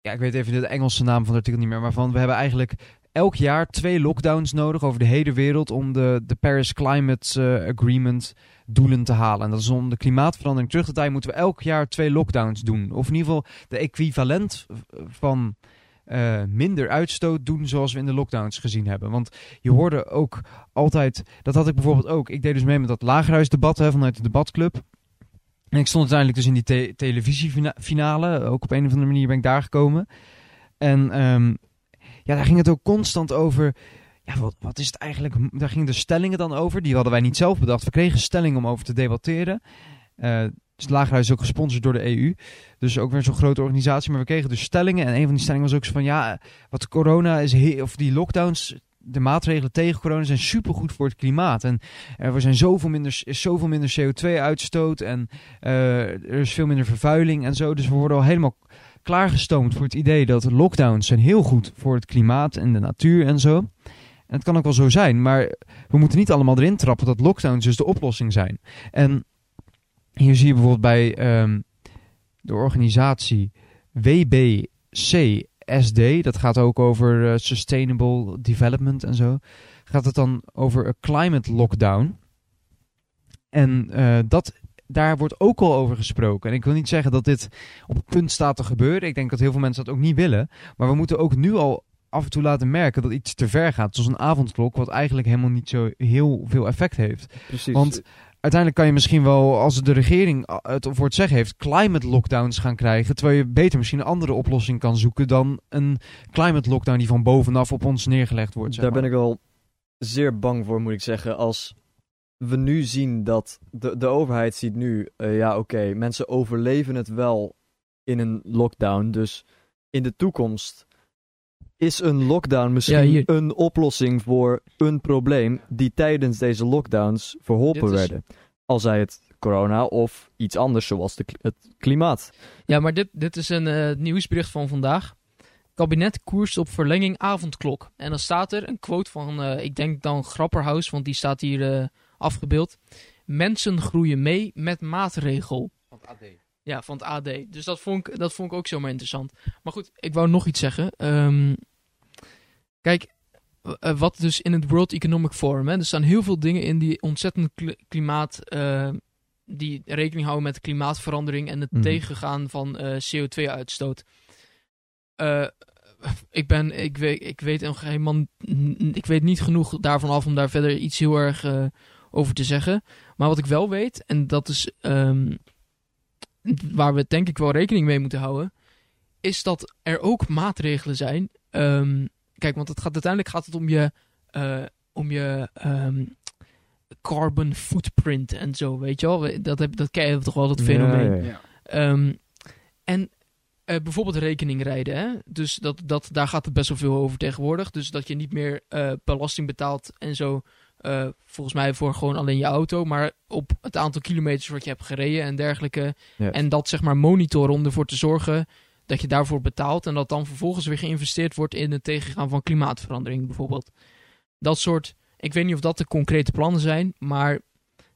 ja, ik weet even de Engelse naam van het artikel niet meer. Maar van we hebben eigenlijk elk jaar twee lockdowns nodig over de hele wereld. om de, de Paris Climate uh, Agreement doelen te halen. En dat is om de klimaatverandering terug te draaien. moeten we elk jaar twee lockdowns doen. Of in ieder geval de equivalent van uh, minder uitstoot doen zoals we in de lockdowns gezien hebben. Want je hoorde ook altijd, dat had ik bijvoorbeeld ook, ik deed dus mee met dat lagerhuisdebat hè, vanuit de debatclub. En ik stond uiteindelijk dus in die te televisiefinale, ook op een of andere manier ben ik daar gekomen. En um, ja, daar ging het ook constant over, ja, wat, wat is het eigenlijk, daar gingen de stellingen dan over, die hadden wij niet zelf bedacht. We kregen stellingen om over te debatteren. Uh, dus het Lagerhuis is ook gesponsord door de EU. Dus ook weer zo'n grote organisatie. Maar we kregen dus stellingen. En een van die stellingen was ook zo van... Ja, wat corona is... Of die lockdowns... De maatregelen tegen corona zijn supergoed voor het klimaat. En er zijn zoveel minder, zoveel minder CO2-uitstoot. En uh, er is veel minder vervuiling en zo. Dus we worden al helemaal klaargestoomd voor het idee dat lockdowns zijn heel goed voor het klimaat en de natuur en zo. En het kan ook wel zo zijn, maar we moeten niet allemaal erin trappen dat lockdowns dus de oplossing zijn. En Hier zie je bijvoorbeeld bij ehm, de organisatie WBCSD, dat gaat ook over eh, Sustainable Development en zo, gaat het dan over een climate lockdown. En eh, dat, daar wordt ook al over gesproken. En ik wil niet zeggen dat dit op het punt staat te gebeuren. Ik denk dat heel veel mensen dat ook niet willen. Maar we moeten ook nu al af en toe laten merken dat iets te ver gaat. Zoals een avondklok, wat eigenlijk helemaal niet zo heel veel effect heeft.
Precies.
Want uiteindelijk kan je misschien wel, als de regering uh, het voor het zeggen heeft, climate lockdowns gaan krijgen. Terwijl je beter misschien een andere oplossing kan zoeken dan een climate lockdown die van bovenaf op ons neergelegd wordt. Zeg
Daar
maar.
ben ik wel zeer bang voor, moet ik zeggen. Als we nu zien dat de, de overheid ziet nu, eh, ja oké, mensen overleven het wel in een lockdown. Dus in de toekomst is een lockdown misschien een oplossing voor een probleem die tijdens deze lockdowns verholpen
is-
werden. Al zij het corona of iets anders zoals de, het klimaat.
Ja, maar dit, dit is een eh, nieuwsbericht van vandaag. Kabinet koerst op verlenging avondklok. En dan staat er een quote van, eh, ik denk dan Grapperhaus, want die staat hier eh, afgebeeld. Mensen groeien mee met maatregel. Ja, van het AD. Dus dat vond ik, dat vond ik ook zomaar interessant. Maar goed, ik wou nog iets zeggen. Ehm, kijk, eh, wat dus in het World Economic Forum, hè, er staan heel veel dingen in die ontzettend kli- klimaat, eh, die rekening houden met klimaatverandering en het
Mhm.
tegengaan van eh, CO2-uitstoot. Eh, ik ben, ik weet, ik weet nog helemaal, ik weet niet genoeg daarvan af om daar verder iets heel erg over te zeggen. Maar wat ik wel weet, en dat is ehm, waar we denk ik wel rekening mee moeten houden, is dat er ook maatregelen zijn. Ehm, kijk, want het gaat, uiteindelijk gaat het om je, eh, om je ehm, carbon footprint en zo, weet je wel? Dat, heb, dat ken je toch wel, dat fenomeen.
Ja, ja.
Ja.
Ehm, en eh, bijvoorbeeld rekening rijden. Hè? Dus dat, dat, daar gaat het best wel veel over tegenwoordig. Dus dat je niet meer eh, belasting betaalt en zo. eh, volgens mij voor gewoon alleen je auto. Maar op het aantal kilometers wat je hebt gereden en dergelijke. En dat zeg maar monitoren om ervoor te zorgen dat je daarvoor betaalt. En dat dan vervolgens weer geïnvesteerd wordt in het tegengaan van klimaatverandering bijvoorbeeld. Dat soort, ik weet niet of dat de concrete plannen zijn. Maar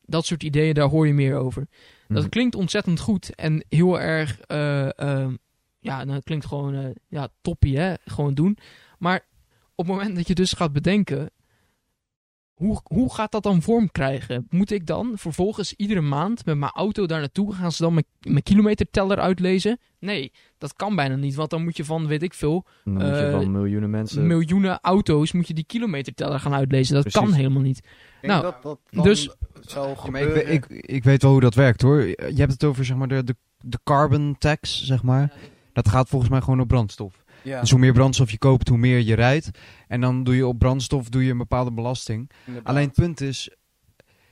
dat soort ideeën, daar hoor je meer over. Dat
Mhm.
klinkt ontzettend goed en heel erg, eh, eh, ja, dat klinkt gewoon, eh, ja, toppie, hè, gewoon doen. Maar op het moment dat je dus gaat bedenken, hoe, hoe gaat dat dan vorm krijgen? Moet ik dan vervolgens iedere maand met mijn auto daar naartoe, gaan ze dan mijn, mijn kilometerteller uitlezen? Nee, dat kan bijna niet, want dan moet je van, weet ik veel,
Dan moet je
eh,
van miljoenen mensen...
miljoenen auto's, moet je die kilometerteller gaan uitlezen. Dat
Precies.
kan helemaal niet.
Ik
Nou,
dat dat dan
dus-
zou
ik, ik weet wel hoe dat werkt hoor. Je hebt het over zeg maar, de, de, de carbon tax, zeg maar. Dat gaat volgens mij gewoon op brandstof.
Ja,
Dus hoe meer brandstof je koopt, hoe meer je rijdt. En dan doe je op brandstof doe je een bepaalde belasting.
inderdaad.
Alleen het punt is,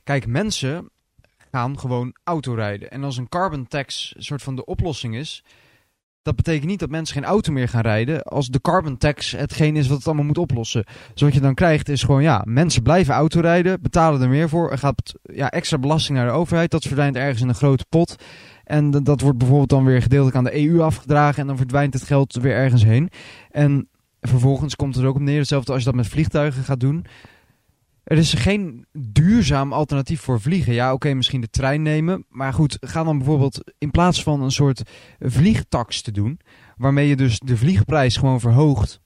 kijk, mensen gaan gewoon autorijden. En als een carbon tax een soort van de oplossing is, dat betekent niet dat mensen geen auto meer gaan rijden. Als de carbon tax hetgeen is wat het allemaal moet oplossen. Dus wat je dan krijgt is gewoon, ja, mensen blijven autorijden, betalen er meer voor. Er gaat ja, extra belasting naar de overheid. Dat verdwijnt ergens in een grote pot. En dat wordt bijvoorbeeld dan weer gedeeltelijk aan de EU afgedragen. En dan verdwijnt het geld weer ergens heen. En vervolgens komt het er ook op neer, hetzelfde als je dat met vliegtuigen gaat doen. Er is geen duurzaam alternatief voor vliegen. Ja, oké, misschien de trein nemen. Maar goed, ga dan bijvoorbeeld in plaats van een soort vliegtax te doen, waarmee je dus de vliegprijs gewoon verhoogt.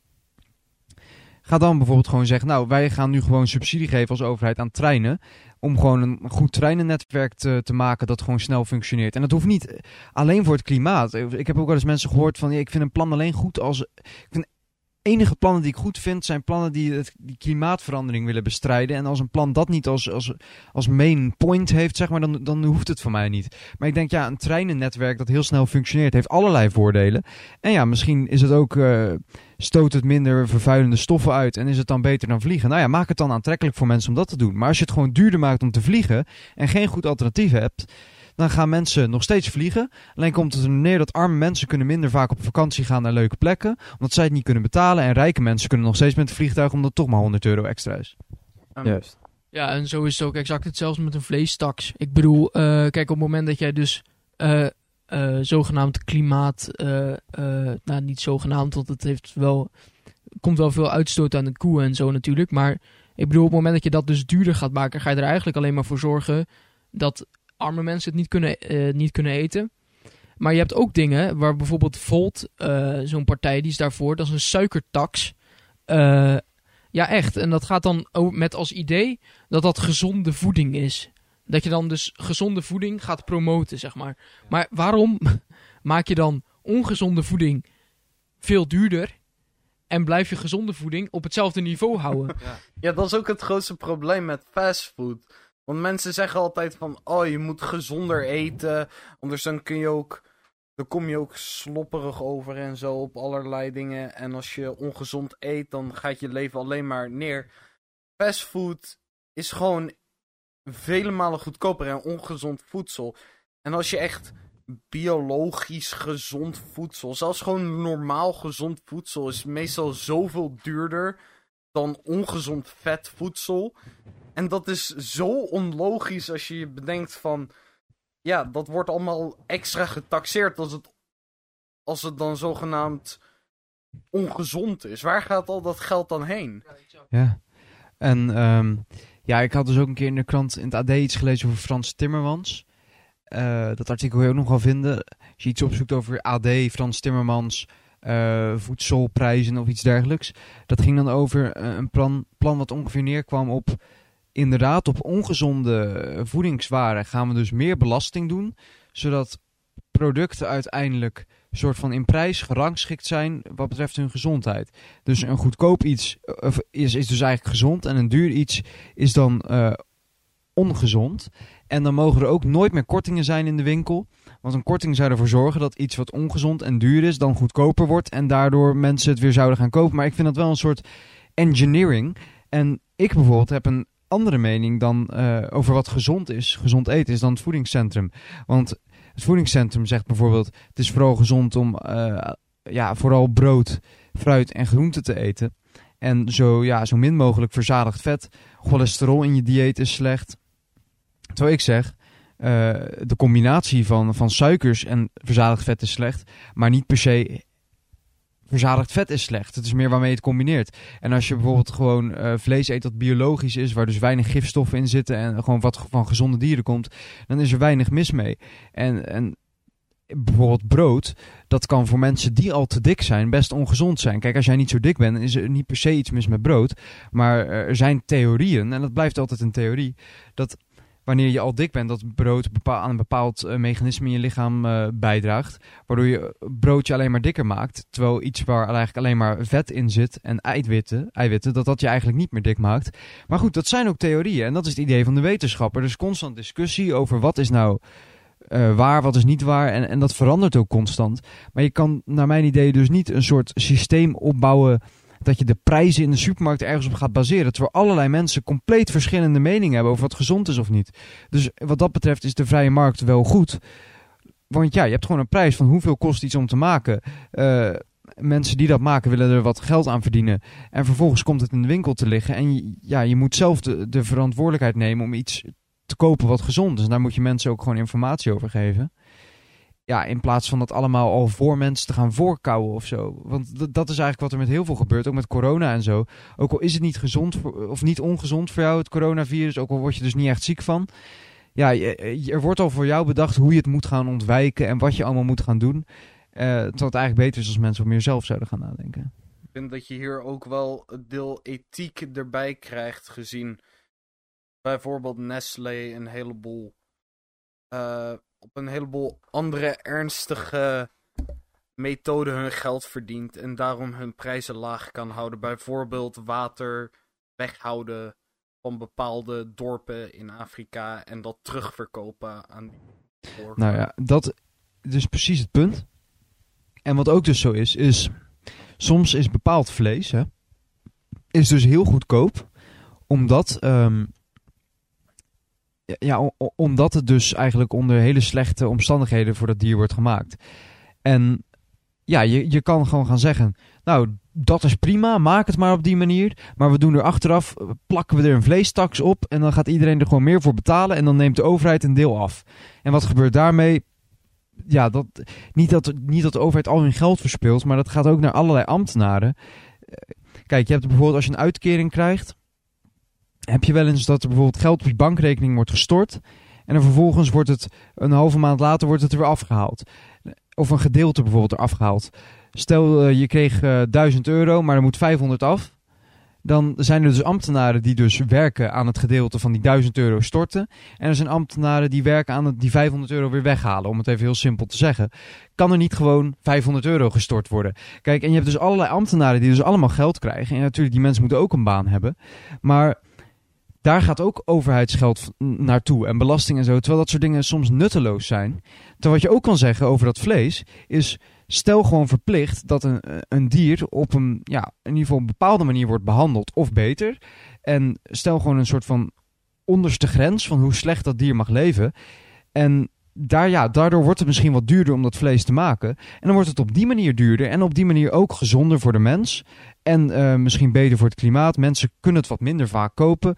Ga dan bijvoorbeeld gewoon zeggen, nou, wij gaan nu gewoon subsidie geven als overheid aan treinen. Om gewoon een goed treinennetwerk te, te maken dat gewoon snel functioneert. En dat hoeft niet alleen voor het klimaat. Ik heb ook wel eens mensen gehoord van, ik vind een plan alleen goed als... Ik enige plannen die ik goed vind, zijn plannen die het, die klimaatverandering willen bestrijden. En als een plan dat niet als, als, als main point heeft, zeg maar, dan, dan hoeft het voor mij niet. Maar ik denk, ja, een treinennetwerk dat heel snel functioneert, heeft allerlei voordelen. En ja, misschien is het ook, eh, stoot het minder vervuilende stoffen uit en is het dan beter dan vliegen. Nou ja, maak het dan aantrekkelijk voor mensen om dat te doen. Maar als je het gewoon duurder maakt om te vliegen en geen goed alternatief hebt, dan gaan mensen nog steeds vliegen. Alleen komt het er neer dat arme mensen kunnen minder vaak op vakantie gaan naar leuke plekken, omdat zij het niet kunnen betalen. En rijke mensen kunnen nog steeds met het vliegtuig, omdat het toch maar 100 euro extra is.
Juist.
Ja, en zo is het ook exact hetzelfde met een vleestaks. Ik bedoel, eh, kijk, op het moment dat jij dus eh, eh, zogenaamd klimaat, eh, eh, nou niet zogenaamd, want het heeft wel, komt wel veel uitstoot aan de koe en zo natuurlijk. Maar ik bedoel, op het moment dat je dat dus duurder gaat maken, ga je er eigenlijk alleen maar voor zorgen dat arme mensen het niet kunnen, niet kunnen eten. Maar je hebt ook dingen waar bijvoorbeeld Volt, zo'n partij, die is daarvoor, dat is een suikertax. Ja, echt. En dat gaat dan met als idee dat dat gezonde voeding is. Dat je dan dus gezonde voeding gaat promoten, zeg maar. Maar waarom maak je dan ongezonde voeding veel duurder en blijf je gezonde voeding op hetzelfde niveau houden?
Ja, dat is ook het grootste probleem met fastfood. Want mensen zeggen altijd van, oh, je moet gezonder eten, anders dan kun je ook, dan kom je ook slopperig over en zo op allerlei dingen. En als je ongezond eet, dan gaat je leven alleen maar neer. Fastfood is gewoon vele malen goedkoper en ongezond voedsel. En als je echt biologisch gezond voedsel, zelfs gewoon normaal gezond voedsel, is meestal zoveel duurder dan ongezond vet voedsel. En dat is zo onlogisch als je je bedenkt van... Ja, dat wordt allemaal extra getaxeerd als het, als het dan zogenaamd ongezond is. Waar gaat al dat geld dan heen?
Ja. En ehm, ja, ik had dus ook een keer in de krant in het AD iets gelezen over Frans Timmermans. Eh, dat artikel wil je ook nog wel vinden. Als je iets opzoekt over AD, Frans Timmermans, eh, voedselprijzen of iets dergelijks. Dat ging dan over eh, een plan, plan wat ongeveer neerkwam op... Inderdaad, op ongezonde voedingswaren gaan we dus meer belasting doen. Zodat producten uiteindelijk soort van in prijs gerangschikt zijn wat betreft hun gezondheid. Dus een goedkoop iets of is, is dus eigenlijk gezond en een duur iets is dan eh, ongezond. En dan mogen er ook nooit meer kortingen zijn in de winkel. Want een korting zou ervoor zorgen dat iets wat ongezond en duur is dan goedkoper wordt en daardoor mensen het weer zouden gaan kopen. Maar ik vind dat wel een soort engineering. En ik bijvoorbeeld heb een andere mening dan uh, over wat gezond is, gezond eten is dan het voedingscentrum. Want het voedingscentrum zegt bijvoorbeeld: het is vooral gezond om uh, ja, vooral brood, fruit en groente te eten. En zo, ja, zo min mogelijk verzadigd vet. Cholesterol in je dieet is slecht. Terwijl ik zeg, uh, de combinatie van, van suikers en verzadigd vet is slecht. Maar niet per se verzadigd vet is slecht. Het is meer waarmee je het combineert. En als je bijvoorbeeld gewoon uh, vlees eet dat biologisch is, waar dus weinig gifstoffen in zitten en gewoon wat van gezonde dieren komt, dan is er weinig mis mee. En, en bijvoorbeeld brood, dat kan voor mensen die al te dik zijn best ongezond zijn. Kijk, als jij niet zo dik bent, is er niet per se iets mis met brood. Maar er zijn theorieën, en dat blijft altijd een theorie, dat wanneer je al dik bent, dat brood aan een bepaald uh, mechanisme in je lichaam uh, bijdraagt. Waardoor je broodje alleen maar dikker maakt. Terwijl iets waar eigenlijk alleen maar vet in zit en eiwitten, eiwitten, dat dat je eigenlijk niet meer dik maakt. Maar goed, dat zijn ook theorieën. En dat is het idee van de wetenschapper. Dus constant discussie over wat is nou uh, waar, wat is niet waar. En, en dat verandert ook constant. Maar je kan naar mijn idee dus niet een soort systeem opbouwen dat je de prijzen in de supermarkt ergens op gaat baseren. Terwijl allerlei mensen compleet verschillende meningen hebben over wat gezond is of niet. Dus wat dat betreft is de vrije markt wel goed. Want ja, je hebt gewoon een prijs van hoeveel kost iets om te maken. Uh, mensen die dat maken willen er wat geld aan verdienen. En vervolgens komt het in de winkel te liggen. En ja, je moet zelf de, de verantwoordelijkheid nemen om iets te kopen wat gezond is. En daar moet je mensen ook gewoon informatie over geven ja, in plaats van dat allemaal al voor mensen te gaan voorkouwen of zo. Want dat is eigenlijk wat er met heel veel gebeurt, ook met corona en zo. Ook al is het niet gezond of niet ongezond voor jou, het coronavirus, ook al word je dus niet echt ziek van. Ja, er wordt al voor jou bedacht hoe je het moet gaan ontwijken en wat je allemaal moet gaan doen. Uh, terwijl het eigenlijk beter is als mensen wat meer zelf zouden gaan nadenken.
Ik vind dat je hier ook wel het deel ethiek erbij krijgt, gezien bijvoorbeeld Nestlé een heleboel uh, op een heleboel andere ernstige methoden hun geld verdient en daarom hun prijzen laag kan houden. Bijvoorbeeld water weghouden van bepaalde dorpen in Afrika en dat terugverkopen aan.
Nou ja, dat is precies het punt. En wat ook dus zo is, is soms is bepaald vlees, hè, is dus heel goedkoop, omdat um, ja, omdat het dus eigenlijk onder hele slechte omstandigheden voor dat dier wordt gemaakt. En ja, je, je kan gewoon gaan zeggen, nou, dat is prima, maak het maar op die manier. Maar we doen er achteraf, plakken we er een vleestaks op en dan gaat iedereen er gewoon meer voor betalen en dan neemt de overheid een deel af. En wat gebeurt daarmee? Ja, dat, niet, dat, niet dat de overheid al hun geld verspilt, maar dat gaat ook naar allerlei ambtenaren. Kijk, je hebt bijvoorbeeld als je een uitkering krijgt, heb je wel eens dat er bijvoorbeeld geld op je bankrekening wordt gestort. En dan vervolgens wordt het een halve maand later wordt het er weer afgehaald. Of een gedeelte bijvoorbeeld eraf gehaald. Stel eh, je kreeg eh 1000 euro, maar er moet 500 af. Dan zijn er dus ambtenaren die dus werken aan het gedeelte van die 1000 euro storten. En er zijn ambtenaren die werken aan het, die 500 euro weer weghalen. Om het even heel simpel te zeggen. Kan er niet gewoon 500 euro gestort worden? Kijk, en je hebt dus allerlei ambtenaren die dus allemaal geld krijgen. En natuurlijk, die mensen moeten ook een baan hebben. Maar daar gaat ook overheidsgeld naartoe en belasting en zo. Terwijl dat soort dingen soms nutteloos zijn. Terwijl wat je ook kan zeggen over dat vlees is... Stel gewoon verplicht dat een, een dier op een, ja, in ieder geval een bepaalde manier wordt behandeld of beter. En stel gewoon een soort van onderste grens van hoe slecht dat dier mag leven. En daar, ja, daardoor wordt het misschien wat duurder om dat vlees te maken. En dan wordt het op die manier duurder en op die manier ook gezonder voor de mens. En eh, misschien beter voor het klimaat. Mensen kunnen het wat minder vaak kopen.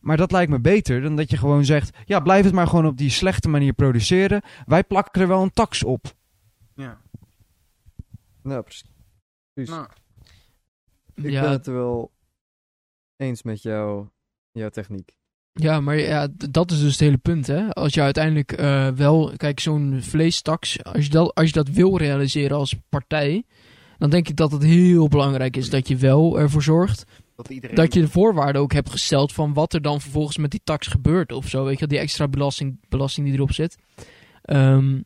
Maar dat lijkt me beter dan dat je gewoon zegt: ja, blijf het maar gewoon op die slechte manier produceren. Wij plakken er wel een tax op.
Ja.
Nou, precies.
Nou,
Ik
ja,
ben het er wel eens met jou, jouw techniek.
Ja, maar ja, dat is dus het hele punt, hè. Als je uiteindelijk eh, wel... Kijk, zo'n vleestaks, als je, dat, als je dat wil realiseren als partij... dan denk ik dat het heel belangrijk is dat je wel ervoor zorgt...
dat iedereen...
dat je de voorwaarden ook hebt gesteld van wat er dan vervolgens met die tax gebeurt of zo. Weet je, die extra belasting, belasting die erop zit. Ehm,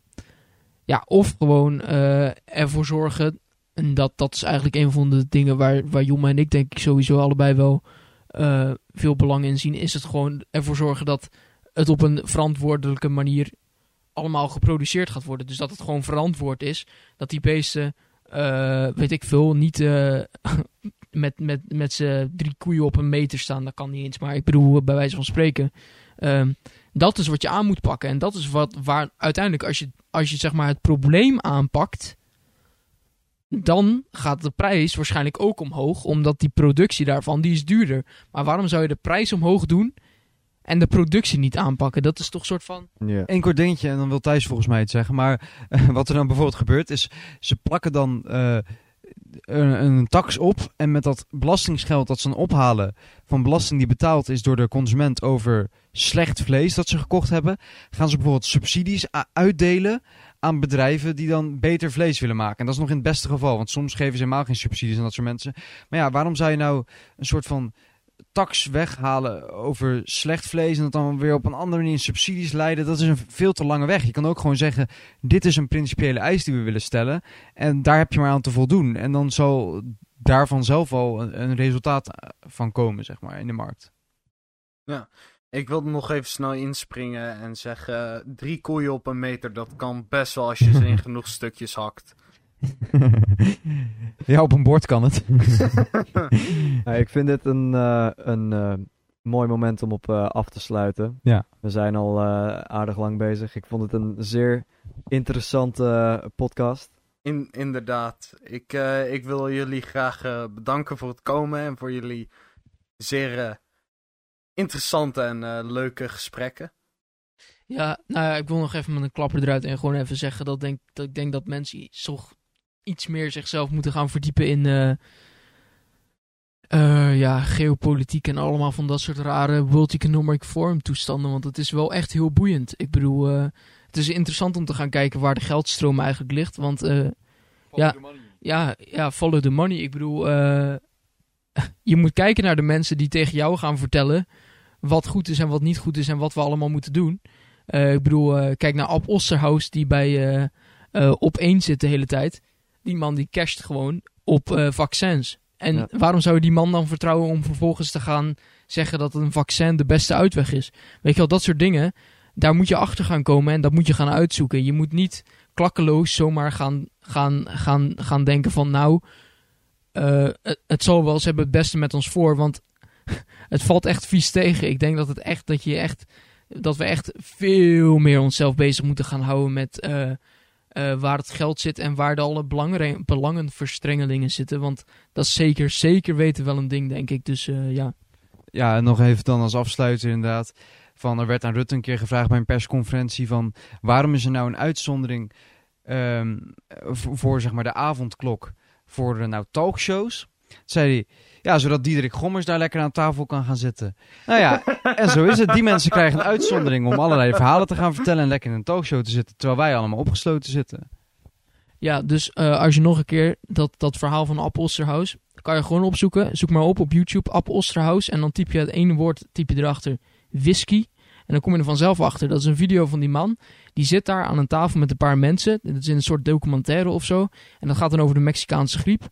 ja, of gewoon eh, ervoor zorgen... En dat, dat is eigenlijk een van de dingen waar, waar Joma en ik denk ik sowieso allebei wel eh, veel belang in zien. Is het gewoon ervoor zorgen dat het op een verantwoordelijke manier allemaal geproduceerd gaat worden. Dus dat het gewoon verantwoord is. Dat die beesten, eh, weet ik veel, niet met, met, met z'n drie koeien op een meter staan. Dat kan niet eens, maar ik bedoel bij wijze van spreken. Ehm, dat is wat je aan moet pakken. En dat is wat, waar uiteindelijk als je, als je zeg maar het probleem aanpakt... Dan gaat de prijs waarschijnlijk ook omhoog, omdat die productie daarvan, die is duurder. Maar waarom zou je de prijs omhoog doen en de productie niet aanpakken? Dat is toch een soort van...
Ja.
Eén kort dingetje en dan wil Thijs volgens mij het zeggen. Maar eh, wat er dan bijvoorbeeld gebeurt is, ze plakken dan eh, een, tax op. En met dat belastingsgeld dat ze dan ophalen van belasting die betaald is door de consument over slecht vlees dat ze gekocht hebben, gaan ze bijvoorbeeld subsidies uitdelen aan bedrijven die dan beter vlees willen maken. En dat is nog in het beste geval, want soms geven ze helemaal geen subsidies aan dat soort mensen. Maar ja, waarom zou je nou een soort van tax weghalen over slecht vlees en dat dan weer op een andere manier in subsidies leiden, dat is een veel te lange weg. Je kan ook gewoon zeggen, dit is een principiële eis die we willen stellen en daar heb je maar aan te voldoen. En dan zal daarvan zelf al een, een resultaat eh, van komen, zeg maar, in de markt.
Ik wilde nog even snel inspringen en zeggen... drie koeien op een meter, dat kan best wel als je ze in genoeg stukjes hakt.
ja, op een bord kan het.
Ja, ik vind dit een, eh, een eh, mooi moment om op eh, af te sluiten.
Ja.
We zijn al eh, aardig lang bezig. Ik vond het een zeer interessante podcast.
In, inderdaad. Ik, eh, ik wil jullie graag bedanken voor het komen en voor jullie zeer eh, interessante en leuke gesprekken.
Ja, nou ja, ik wil nog even met een klapper eruit en gewoon even zeggen dat, denk, dat ik denk dat mensen toch iets meer zichzelf moeten gaan verdiepen in eh, eh, ja, geopolitiek en allemaal van dat soort rare World Economic Forum toestanden. Want het is wel echt heel boeiend. Ik bedoel, eh, het is interessant om te gaan kijken waar de geldstroom eigenlijk ligt. Want Ja. ja, ja, follow the money. Ik bedoel, je moet kijken naar de mensen die tegen jou gaan vertellen wat goed is en wat niet goed is en wat we allemaal moeten doen. Ik bedoel, kijk naar Ab Osterhaus die bij op één zit de hele tijd. Die man die casht gewoon op eh, vaccins. En
Ja.
waarom zou je die man dan vertrouwen om vervolgens te gaan zeggen dat een vaccin de beste uitweg is? Weet je wel, dat soort dingen. Daar moet je achter gaan komen en dat moet je gaan uitzoeken. Je moet niet klakkeloos zomaar gaan, gaan, gaan, gaan denken van nou, eh, het, het zal wel, ze hebben het beste met ons voor, want het valt echt vies tegen. Ik denk dat het echt, dat je echt, dat we echt veel meer onszelf bezig moeten gaan houden met eh, eh, waar het geld zit en waar de alle belangenverstrengelingen zitten. Want dat is zeker, zeker weten wel een ding, denk ik. Dus eh, ja.
Ja, en nog even dan als afsluiter inderdaad. Van, er werd aan Rutte een keer gevraagd bij een persconferentie van... waarom is er nou een uitzondering ehm, voor, voor, zeg maar de avondklok voor eh, nou talkshows? Zei hij, ja, zodat Diederik Gommers daar lekker aan tafel kan gaan zitten. Nou ja, en zo is het. Die mensen krijgen een uitzondering om allerlei verhalen te gaan vertellen en lekker in een talkshow te zitten, terwijl wij allemaal opgesloten zitten.
Ja, dus eh, als je nog een keer dat, dat verhaal van App Osterhaus, kan je gewoon opzoeken. Zoek maar op op YouTube, App Osterhaus. En dan typ je het ene woord typ je erachter, whisky. En dan kom je er vanzelf achter. Dat is een video van die man. Die zit daar aan een tafel met een paar mensen. Dat is in een soort documentaire of zo. En dat gaat dan over de Mexicaanse griep.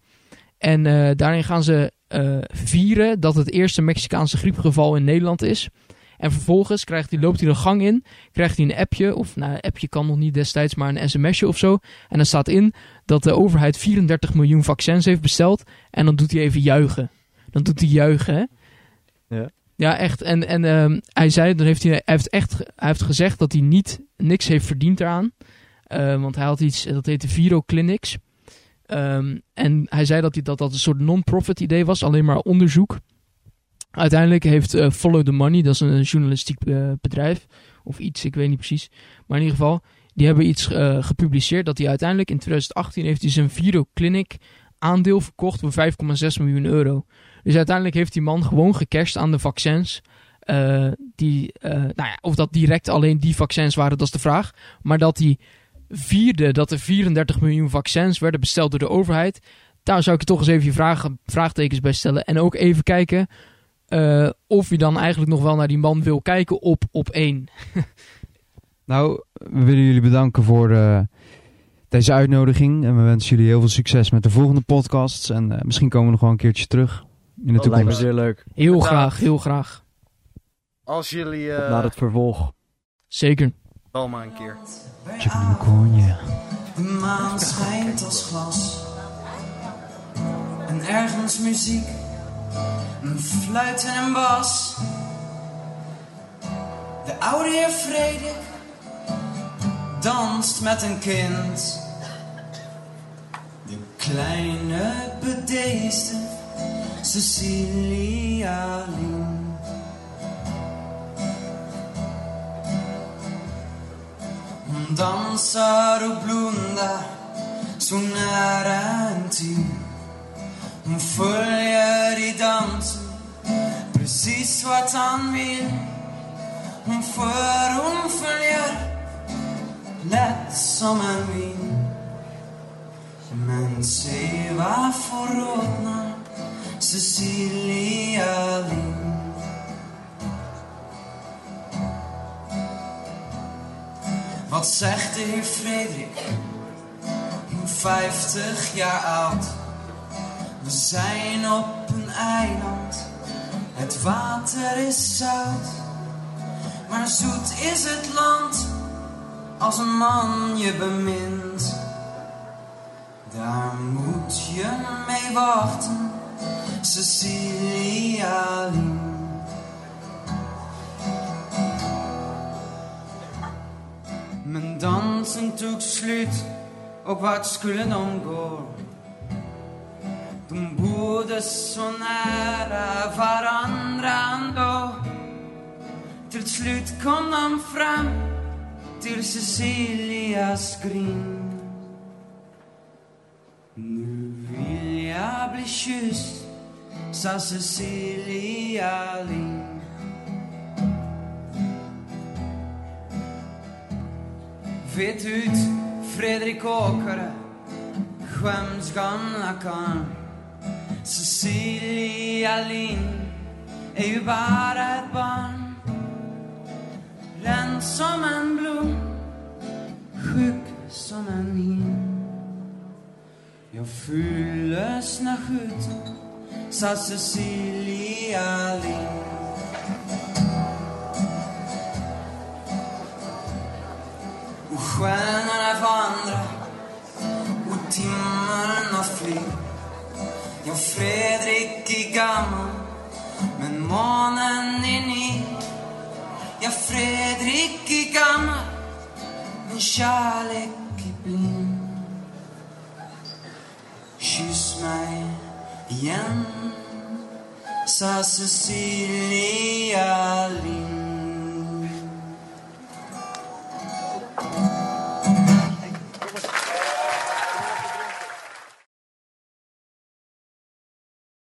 En eh, daarin gaan ze eh, vieren dat het eerste Mexicaanse griepgeval in Nederland is. En vervolgens krijgt hij, loopt hij de gang in, krijgt hij een appje, of nou, een appje kan nog niet destijds, maar een sms'je of zo. En dan staat in dat de overheid 34 miljoen vaccins heeft besteld. En dan doet hij even juichen. Dan doet hij juichen, hè?
Ja.
Ja, echt. En, en ehm, hij zei, dan heeft hij, hij heeft echt hij heeft gezegd dat hij niet niks heeft verdiend eraan. Eh, want hij had iets, dat heette Viro Clinics. Ehm, en hij zei dat, hij, dat dat een soort non-profit idee was, alleen maar onderzoek. Uiteindelijk heeft eh, Follow the Money, dat is een journalistiek eh, bedrijf, of iets, ik weet niet precies. Maar in ieder geval, die hebben iets eh, gepubliceerd dat hij uiteindelijk in 2018 heeft hij zijn Viro Clinic aandeel verkocht voor 5,6 miljoen euro. Dus uiteindelijk heeft die man gewoon gecashed aan de vaccins. die, nou ja, of dat direct alleen die vaccins waren, dat is de vraag. Maar dat hij vierde dat er 34 miljoen vaccins werden besteld door de overheid. Daar zou ik je toch eens even je vragen, vraagtekens bij stellen. En ook even kijken eh, of je dan eigenlijk nog wel naar die man wil kijken op, op één.
Nou, we willen jullie bedanken voor eh, deze uitnodiging. En we wensen jullie heel veel succes met de volgende podcasts. En eh, misschien komen we nog wel een keertje terug in de
Dat lijkt me
toekomst.
zeer leuk.
Heel
Bedankt.
graag, heel graag.
Als jullie eh
Naar het vervolg.
Zeker.
Wel maar een keer.
Chicken and corn, yeah.
De maan schijnt als glas. En ergens muziek. Een fluit en een bas. De oude heer Frederik danst met een kind. De kleine bedeesde Cecilia Lien. Dansar och blundar så nära en till Hon följer i dansen precis vart han vill. Hon för hon följer lätt som en vind. Men se varför rodnar Cecilia Lind Wat zegt de heer Frederik? 50 jaar oud. We zijn op een eiland. Het water is zout. Maar zoet is het land als een man je bemint. Daar moet je mee wachten, Cecilia Men dansen tog slut och vart skulle de gå? De bodde så nära varandra ändå. Till slut kom de fram till Cecilias grind. Nu vill jag bli kysst, sa Cecilia Lind. Vet ut, Fredrik Åkare, skäms gamla karln. Cecilia Lind är ju bara ett barn. Ren som en blom, sjuk som en hin. Jag fylldes när skjuten sa Cecilia Lind. Och stjärnorna vandrar och timmarna flyr. Ja, Fredrik är gammal, men månen är ny. Ja, Fredrik är gammal, men kärlek är blind. Kyss mig igen, sa Cecilia Lind.